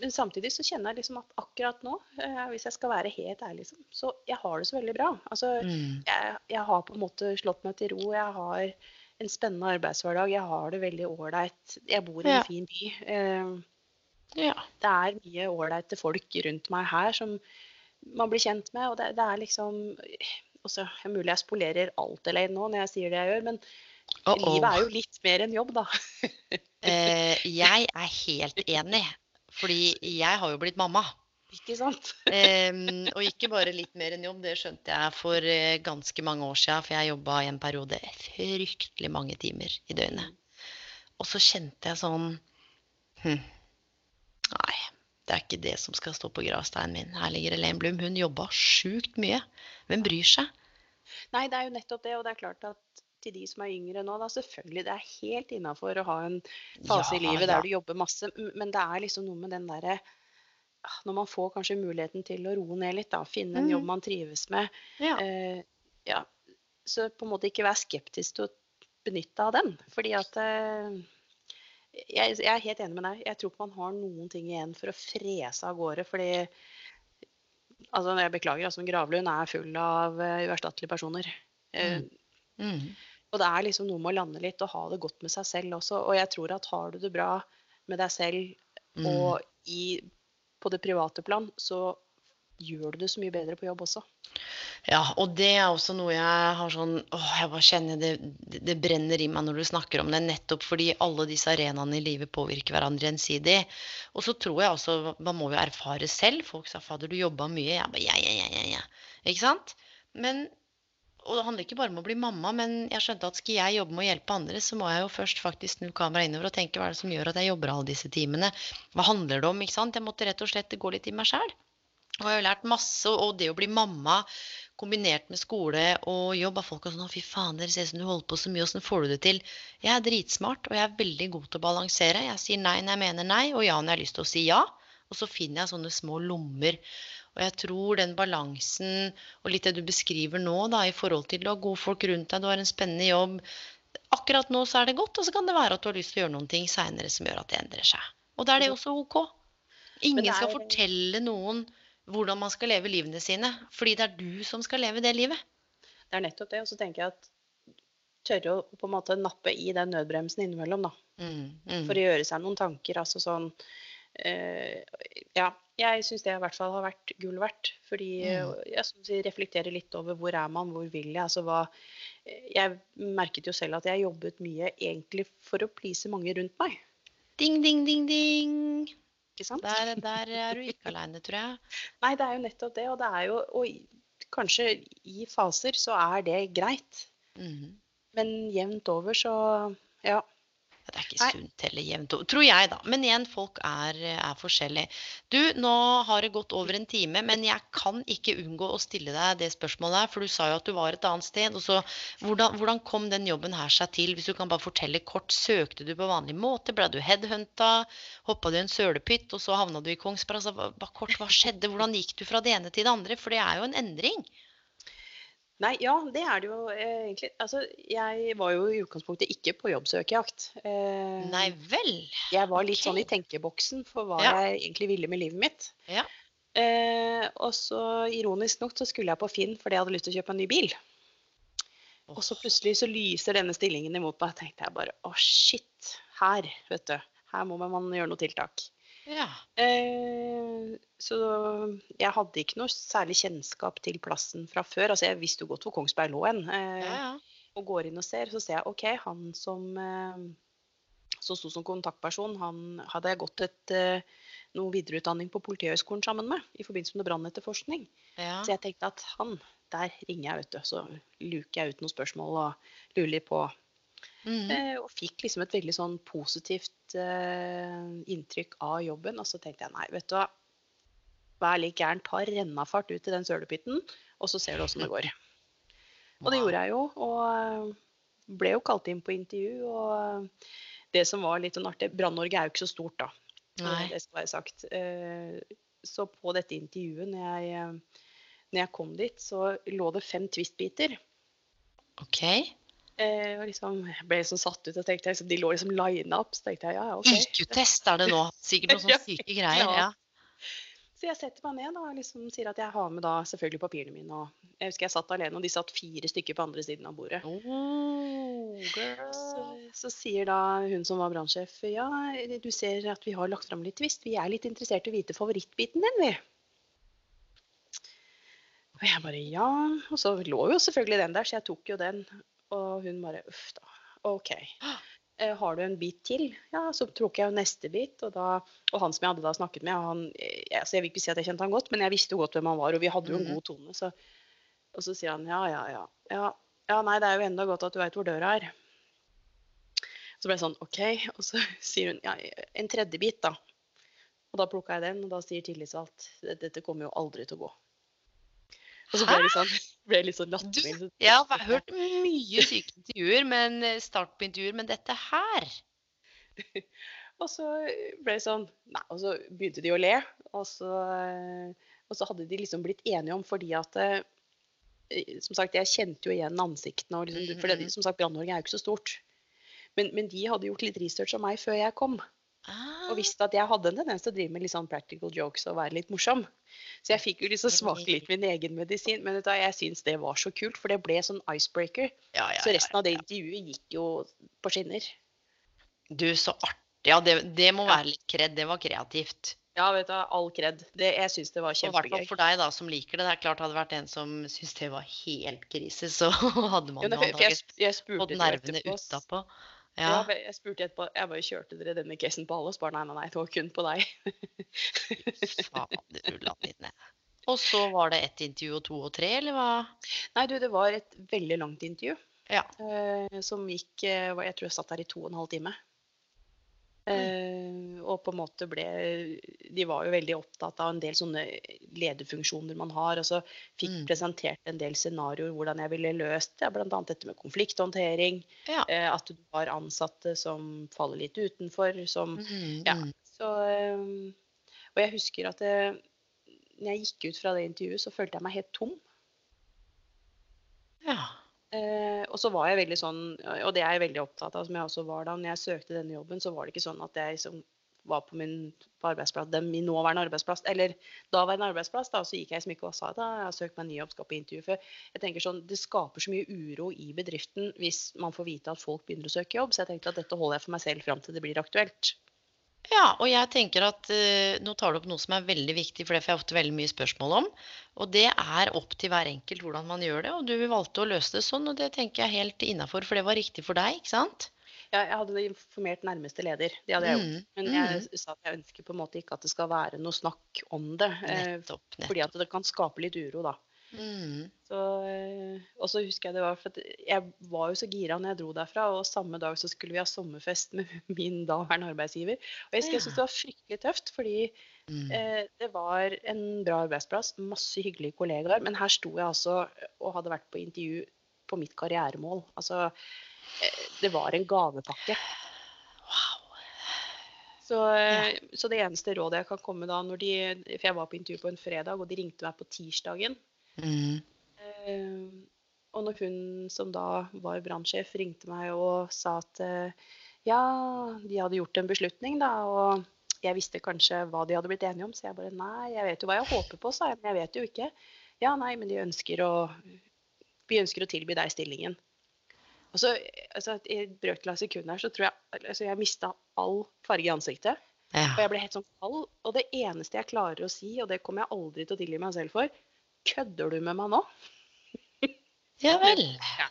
Men samtidig så kjenner jeg liksom at akkurat nå, eh, hvis jeg skal være helt ærlig, liksom, så jeg har det så veldig bra. Altså, Mm. jeg, jeg har på en måte slått meg til ro. Jeg har en spennende arbeidshverdag. Jeg har det veldig ålreit. Jeg bor i en Ja. fin by. Eh, Ja. det er mye ålreite folk rundt meg her som man blir kjent med. Og det, det er liksom også, Mulig jeg spolerer alt eller nå når jeg sier det jeg gjør, men Uh livet er jo litt mer enn jobb, da. Eh, jeg er helt enig, fordi jeg har jo blitt mamma. Ikke sant? um, og ikke bare litt mer enn jobb, det skjønte jeg for eh, ganske mange år siden, for jeg jobba i en periode fryktelig mange timer i døgnet. Og så kjente jeg sånn hm, Nei, det er ikke det som skal stå på gravsteinen min. Her ligger Elaine Blum. Hun jobba sjukt mye. Hvem bryr seg? Nei, det er jo nettopp det. Og det er klart at til de som er yngre nå, da selvfølgelig det er helt innafor å ha en fase i livet livet ja. der du jobber masse, men det er liksom noe med den derre ah, Når man får kanskje muligheten til å roe ned litt, da, finne en mm. jobb man trives med, Ja. eh, ja, så på en måte ikke være skeptisk til å benytte av den. Fordi at eh, jeg, jeg er helt enig med deg. Jeg tror ikke man har noen ting igjen for å frese av gårde. Fordi altså, Jeg beklager, altså, Gravlund er full av eh, uerstattelige personer. Eh, Mm. Og det er liksom noe med å lande litt og ha det godt med seg selv også. Og jeg tror at har du det bra med deg selv Mm. og i, på det private plan, så gjør du det så mye bedre på jobb også. Ja, og det er også noe jeg har sånn åh, jeg bare kjenner det, det det brenner i meg når du snakker om det, nettopp fordi alle disse arenaene i livet påvirker hverandre gjensidig. Og så tror jeg også, man må jo erfare selv. Folk sa 'fader, du jobba mye'. Jeg bare ja, ja, ja, ja, ja. Ikke sant? Men, og det handler ikke bare om å bli mamma, men jeg skjønte at skal jeg jobbe med å hjelpe andre, så må jeg jo først faktisk snu kameraet innover og tenke hva er det som gjør at jeg jobber alle disse timene? Hva handler det om? ikke sant? Jeg måtte rett og slett gå litt i meg sjæl. Og jeg har lært masse, og det å bli mamma kombinert med skole og jobb av folk er sånn 'Å, fy faen, dere ser ut som du holder på så mye. Åssen får du det til?' Jeg er dritsmart, og jeg er veldig god til å balansere. Jeg sier nei når jeg mener nei, og ja når jeg har lyst til å si ja. Og så finner jeg sånne små lommer. Og jeg tror den balansen, og litt det du beskriver nå, da, i forhold til du har gode folk rundt deg, du har en spennende jobb Akkurat nå så er det godt, og så kan det være at du har lyst til å gjøre noen ting seinere som gjør at det endrer seg. Og da er det også OK. Ingen er... skal fortelle noen hvordan man skal leve livene sine, fordi det er du som skal leve det livet. Det er nettopp det. Og så tenker jeg at tørre å på en måte nappe i den nødbremsen innimellom, da. Mm, mm. For å gjøre seg noen tanker. Altså sånn øh, Ja, jeg syns det i hvert fall har vært gull verdt. Fordi Mm. eh, jeg du sier, reflekterer litt over hvor er man, hvor vil jeg. Altså hva eh, Jeg merket jo selv at jeg jobbet mye egentlig for å please mange rundt meg. Ding, ding, ding, ding. Ikke sant? Der, der er du ikke aleine, tror jeg. Nei, det er jo nettopp det. Og det er jo Og kanskje i faser så er det greit. Mm. Men jevnt over så Ja. Det er ikke sunt heller jevnt over, tror jeg, da. Men igjen, folk er, er forskjellige. Du, nå har det gått over en time, men jeg kan ikke unngå å stille deg det spørsmålet her, for du sa jo at du var et annet sted. Og så, hvordan, hvordan kom den jobben her seg til? Hvis du kan bare fortelle kort. Søkte du på vanlig måte? Ble du headhunta? Hoppa du i en sølepytt, og så havna du i Kongsberg? Altså, bare kort, hva skjedde? Hvordan gikk du fra det ene til det andre? For det er jo en endring. Nei, ja, det er det jo eh, egentlig. Altså, jeg var jo i utgangspunktet ikke på jobbsøkejakt. Eh, Nei vel? Jeg var litt sånn i tenkeboksen for hva Ja. jeg egentlig ville med livet mitt. Ja. Eh, og så ironisk nok så skulle jeg på Finn fordi jeg hadde lyst til å kjøpe en ny bil. Og så plutselig så lyser denne stillingen imot meg. tenkte jeg bare å shit, her, vet du. Her må man gjøre noe tiltak. Ja. Eh, så jeg hadde ikke noe særlig kjennskap til plassen fra før. Altså jeg visste jo godt hvor Kongsberg lå hen. Eh, ja, ja. og går inn og ser, så ser jeg OK, han som eh, som sto som kontaktperson, han hadde jeg gått et, eh, noe videreutdanning på Politihøgskolen sammen med i forbindelse med brannetterforskning. ja. Så jeg tenkte at han, der ringer jeg, vet du. Så luker jeg ut noen spørsmål og lurer litt på. Mhm. Eh, og fikk liksom et veldig sånn positivt eh, inntrykk av jobben. Og så tenkte jeg nei, vet du hva. Vær litt gæren, ta rennafart ut i den sølepytten, og så ser du åssen det går. Og det gjorde jeg jo, og eh, ble jo kalt inn på intervju. Og eh, det som var litt sånn artig Brann-Norge er jo ikke så stort, da. Eh, Nei. Det skal være sagt. Eh, Så på dette intervjuet, når jeg, eh, når jeg kom dit, så lå det fem twist-biter. OK. Eh, og liksom, jeg ble liksom satt ut og tenkte liksom, de lå liksom lina opp. Så tenkte jeg ja, OK. IQ-test er det nå. Sikkert noen sånne syke greier. ja. Så jeg setter meg ned da, og liksom sier at jeg har med da selvfølgelig papirene mine. Og jeg husker jeg satt alene, og de satt fire stykker på andre siden av bordet. Oh, Så, så sier da hun som var brannsjef ja, du ser at vi har lagt fram litt twist. Vi er litt interessert i å vite favorittbiten din, vi. Og jeg bare ja. Og så lå jo selvfølgelig den der, så jeg tok jo den. Og hun bare uff da. OK. Eh, har du en bit til? Ja, så tok jeg jo neste bit. Og, da, og han som jeg hadde da snakket med, han, eh, altså jeg vil ikke si at jeg kjente han godt, men jeg visste jo godt hvem han var, og vi hadde jo en Mhm. god tone. Så, og så sier han ja, ja, ja. ja. Ja, nei, det er jo enda godt at du veit hvor døra er. Så ble jeg sånn OK. Og så sier hun ja, en tredje bit, da. Og da plukka jeg den, og da sier tillitsvalgt "Dette- dette kommer jo aldri til å gå. Og så ble jeg litt sånn, ble litt sånn lattermild. så jeg har hørt mye syke intervjuer, men eh, start på intervjuer, men dette her Og så ble det sånn Nei, og så begynte de å le. Og så, og så hadde de liksom blitt enige om fordi at eh, Som sagt, jeg kjente jo igjen ansiktene. Liksom, for det, Mhm. som sagt, Brann-Norge er jo ikke så stort. Men, men de hadde gjort litt research om meg før jeg kom. Ah, Og visste at jeg hadde en tendens til å drive med litt sånn practical jokes og være litt morsom. Så jeg fikk jo liksom smake litt min egen medisin. Men da, jeg syns det var så kult, for det ble sånn icebreaker. ja, ja, Så resten av det intervjuet gikk jo på skinner. Du, så artig. Ja, det, det må være litt kred. Det var kreativt. Ja, vet du, all kred. Det, jeg syns det var kjempegøy. i hvert fall for deg da, som liker det. Det er klart hadde det vært en som syntes det var helt krise, så hadde man Jo, antakeligvis fått nervene utapå. Ja. Ja. jeg spurte etterpå, jeg bare kjørte dere denne casen på alle? Og bare nei, nei, nei, det var kun på deg. Fader ullan. Og så var det ett intervju og to og tre, eller hva? Nei, du, det var et veldig langt intervju. Ja. Eh, som gikk eh, Jeg tror jeg satt der i to og en halv time. Eh, og på en måte ble De var jo veldig opptatt av en del sånne lederfunksjoner man har. Og så fikk Mm. presentert en del scenarioer hvordan jeg ville løst det. Bl.a. dette med konflikthåndtering. Ja. Eh, at du har ansatte som faller litt utenfor. Som Mm, Ja. mm. Så eh, Og jeg husker at det, når jeg gikk ut fra det intervjuet, så følte jeg meg helt tom. ja. Eh, og så var jeg veldig sånn, og det er jeg veldig opptatt av, som jeg også var da når jeg søkte denne jobben, så var det ikke sånn at jeg liksom var på min på arbeidsplass, min nåværende arbeidsplass, eller daværende arbeidsplass, da, så gikk jeg som ikke og sa da jeg har søkt meg en ny jobb, skal på intervju. For jeg tenker sånn, det skaper så mye uro i bedriften hvis man får vite at folk begynner å søke jobb, så jeg tenkte at dette holder jeg for meg selv fram til det blir aktuelt. Ja, og jeg tenker at eh, nå tar du opp noe som er veldig viktig, for det får jeg ofte veldig mye spørsmål om. Og det er opp til hver enkelt hvordan man gjør det. Og du valgte å løse det sånn, og det tenker jeg helt innafor, for det var riktig for deg, ikke sant? Ja, jeg hadde informert nærmeste leder, det hadde jeg gjort. Mm, Men jeg sa at jeg ønsker på en måte ikke at det skal være noe snakk om det. eh, Nettopp. Fordi at det kan skape litt uro, da. Mm, Så, eh, og så husker jeg det var for jeg var jo så gira når jeg dro derfra, og samme dag så skulle vi ha sommerfest med min daværende arbeidsgiver. Og jeg husker jeg syntes det var fryktelig tøft, fordi mm. eh, det var en bra arbeidsplass, masse hyggelige kollegaer, men her sto jeg altså og hadde vært på intervju på mitt karrieremål. Altså, eh, det var en gavepakke. Wow. Så, eh, så det eneste rådet jeg kan komme da, når de, for jeg var på intervju på en fredag, og de ringte meg på tirsdagen, Mm, Eh, og når hun som da var brannsjef ringte meg og sa at eh, ja, de hadde gjort en beslutning, da, og jeg visste kanskje hva de hadde blitt enige om, så jeg bare nei, jeg vet jo hva jeg håper på, sa jeg, men jeg vet jo ikke. Ja, nei, men de ønsker å Vi ønsker å tilby deg stillingen. Og så, altså, I et brøkdel av sekund her så tror jeg altså, jeg mista all farge i ansiktet. ja. Og jeg ble helt sånn kald. Og det eneste jeg klarer å si, og det kommer jeg aldri til å tilgi meg selv for, kødder du med meg nå? ja vel.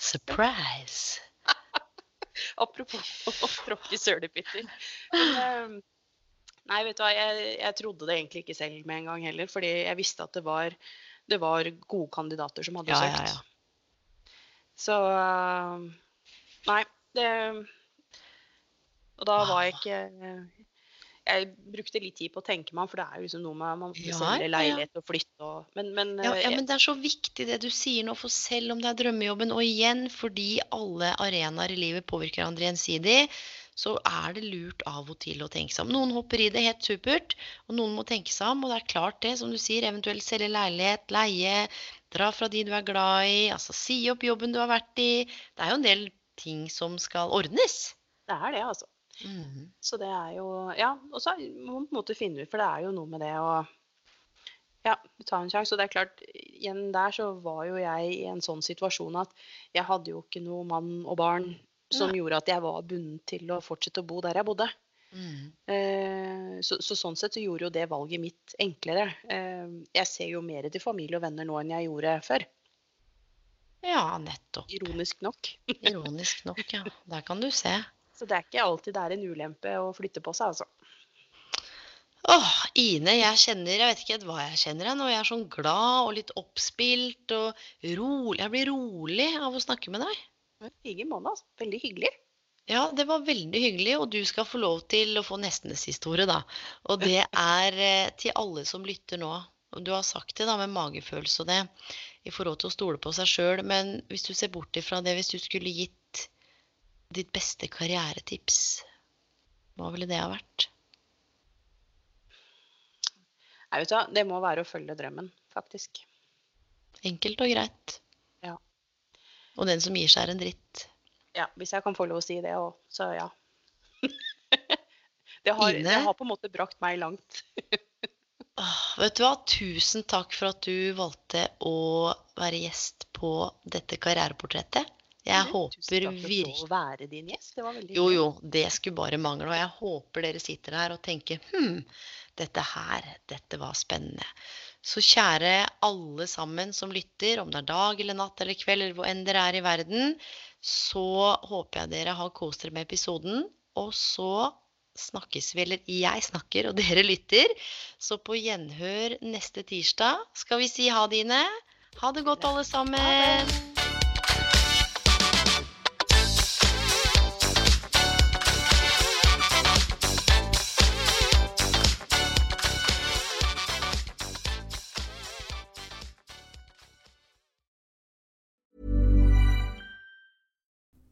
Surprise. Apropos å tråkke sølepytter. Men, eh, Nei, vet du hva, jeg, jeg trodde det egentlig ikke selv med en gang heller, fordi jeg visste at det var, det var gode kandidater som hadde Ja, ja, søkt. ja. Så eh, Nei, det Og da var jeg ikke Jeg brukte litt tid på å tenke meg om, for det er jo liksom noe med man Ja, selge ja, ja. leilighet og flytte og Men, men Ja, eh, ja, men det er så viktig det du sier nå, for selv om det er drømmejobben, og igjen fordi alle arenaer i livet påvirker hverandre gjensidig, så er det lurt av og til å tenke seg om. Noen hopper i det helt supert, og noen må tenke seg om. Og det er klart det, som du sier, eventuelt selge leilighet, leie, dra fra de du er glad i, altså si opp jobben du har vært i. Det er jo en del ting som skal ordnes. det er det, altså. Mhm. Så det er jo Ja, og så må man på en måte finne ut, for det er jo noe med det å ja, ta en sjanse. Og det er klart, igjen der så var jo jeg i en sånn situasjon at jeg hadde jo ikke noe mann og barn som ja. gjorde at jeg var bundet til å fortsette å bo der jeg bodde. Mm. Eh, så, så sånn sett så gjorde jo det valget mitt enklere. Eh, jeg ser jo mer til familie og venner nå enn jeg gjorde før. Ja, nettopp. Ironisk nok. Ironisk nok, ja. Der kan du se. Så det er ikke alltid det er en ulempe å flytte på seg, altså. Åh, Ine, jeg kjenner Jeg vet ikke hva jeg kjenner nå. Jeg er sånn glad og litt oppspilt og rolig. Jeg blir rolig av å snakke med deg. I like måte, altså. Veldig hyggelig. Ja, det var veldig hyggelig, og du skal få lov til å få nestenes historie, da. Og det er eh, til alle som lytter nå. Du har sagt det da med magefølelse og det, i forhold til å stole på seg sjøl. Men hvis du ser bort ifra det, hvis du skulle gitt ditt beste karrieretips, hva ville det ha vært? Nei, vet du hva, det må være å følge drømmen, faktisk. Enkelt og greit. Ja. Og den som gir seg, er en dritt. Ja, hvis jeg kan få lov å si det òg, så ja. det, har, det har på en måte brakt meg langt. Åh, vet du hva? Tusen takk for at du valgte å være gjest på dette karriereportrettet. Jeg håper virkelig være din gjest. Det var veldig Jo, jo, det skulle bare mangle. Og jeg håper dere sitter her og tenker hm, dette her, dette var spennende. Så kjære alle sammen som lytter, om det er dag eller natt eller kveld eller hvor enn dere er i verden, så håper jeg dere har kost dere med episoden. Og så snakkes vi, eller jeg snakker og dere lytter. Så på gjenhør neste tirsdag skal vi si ha det, Ine. Ha det godt, alle sammen.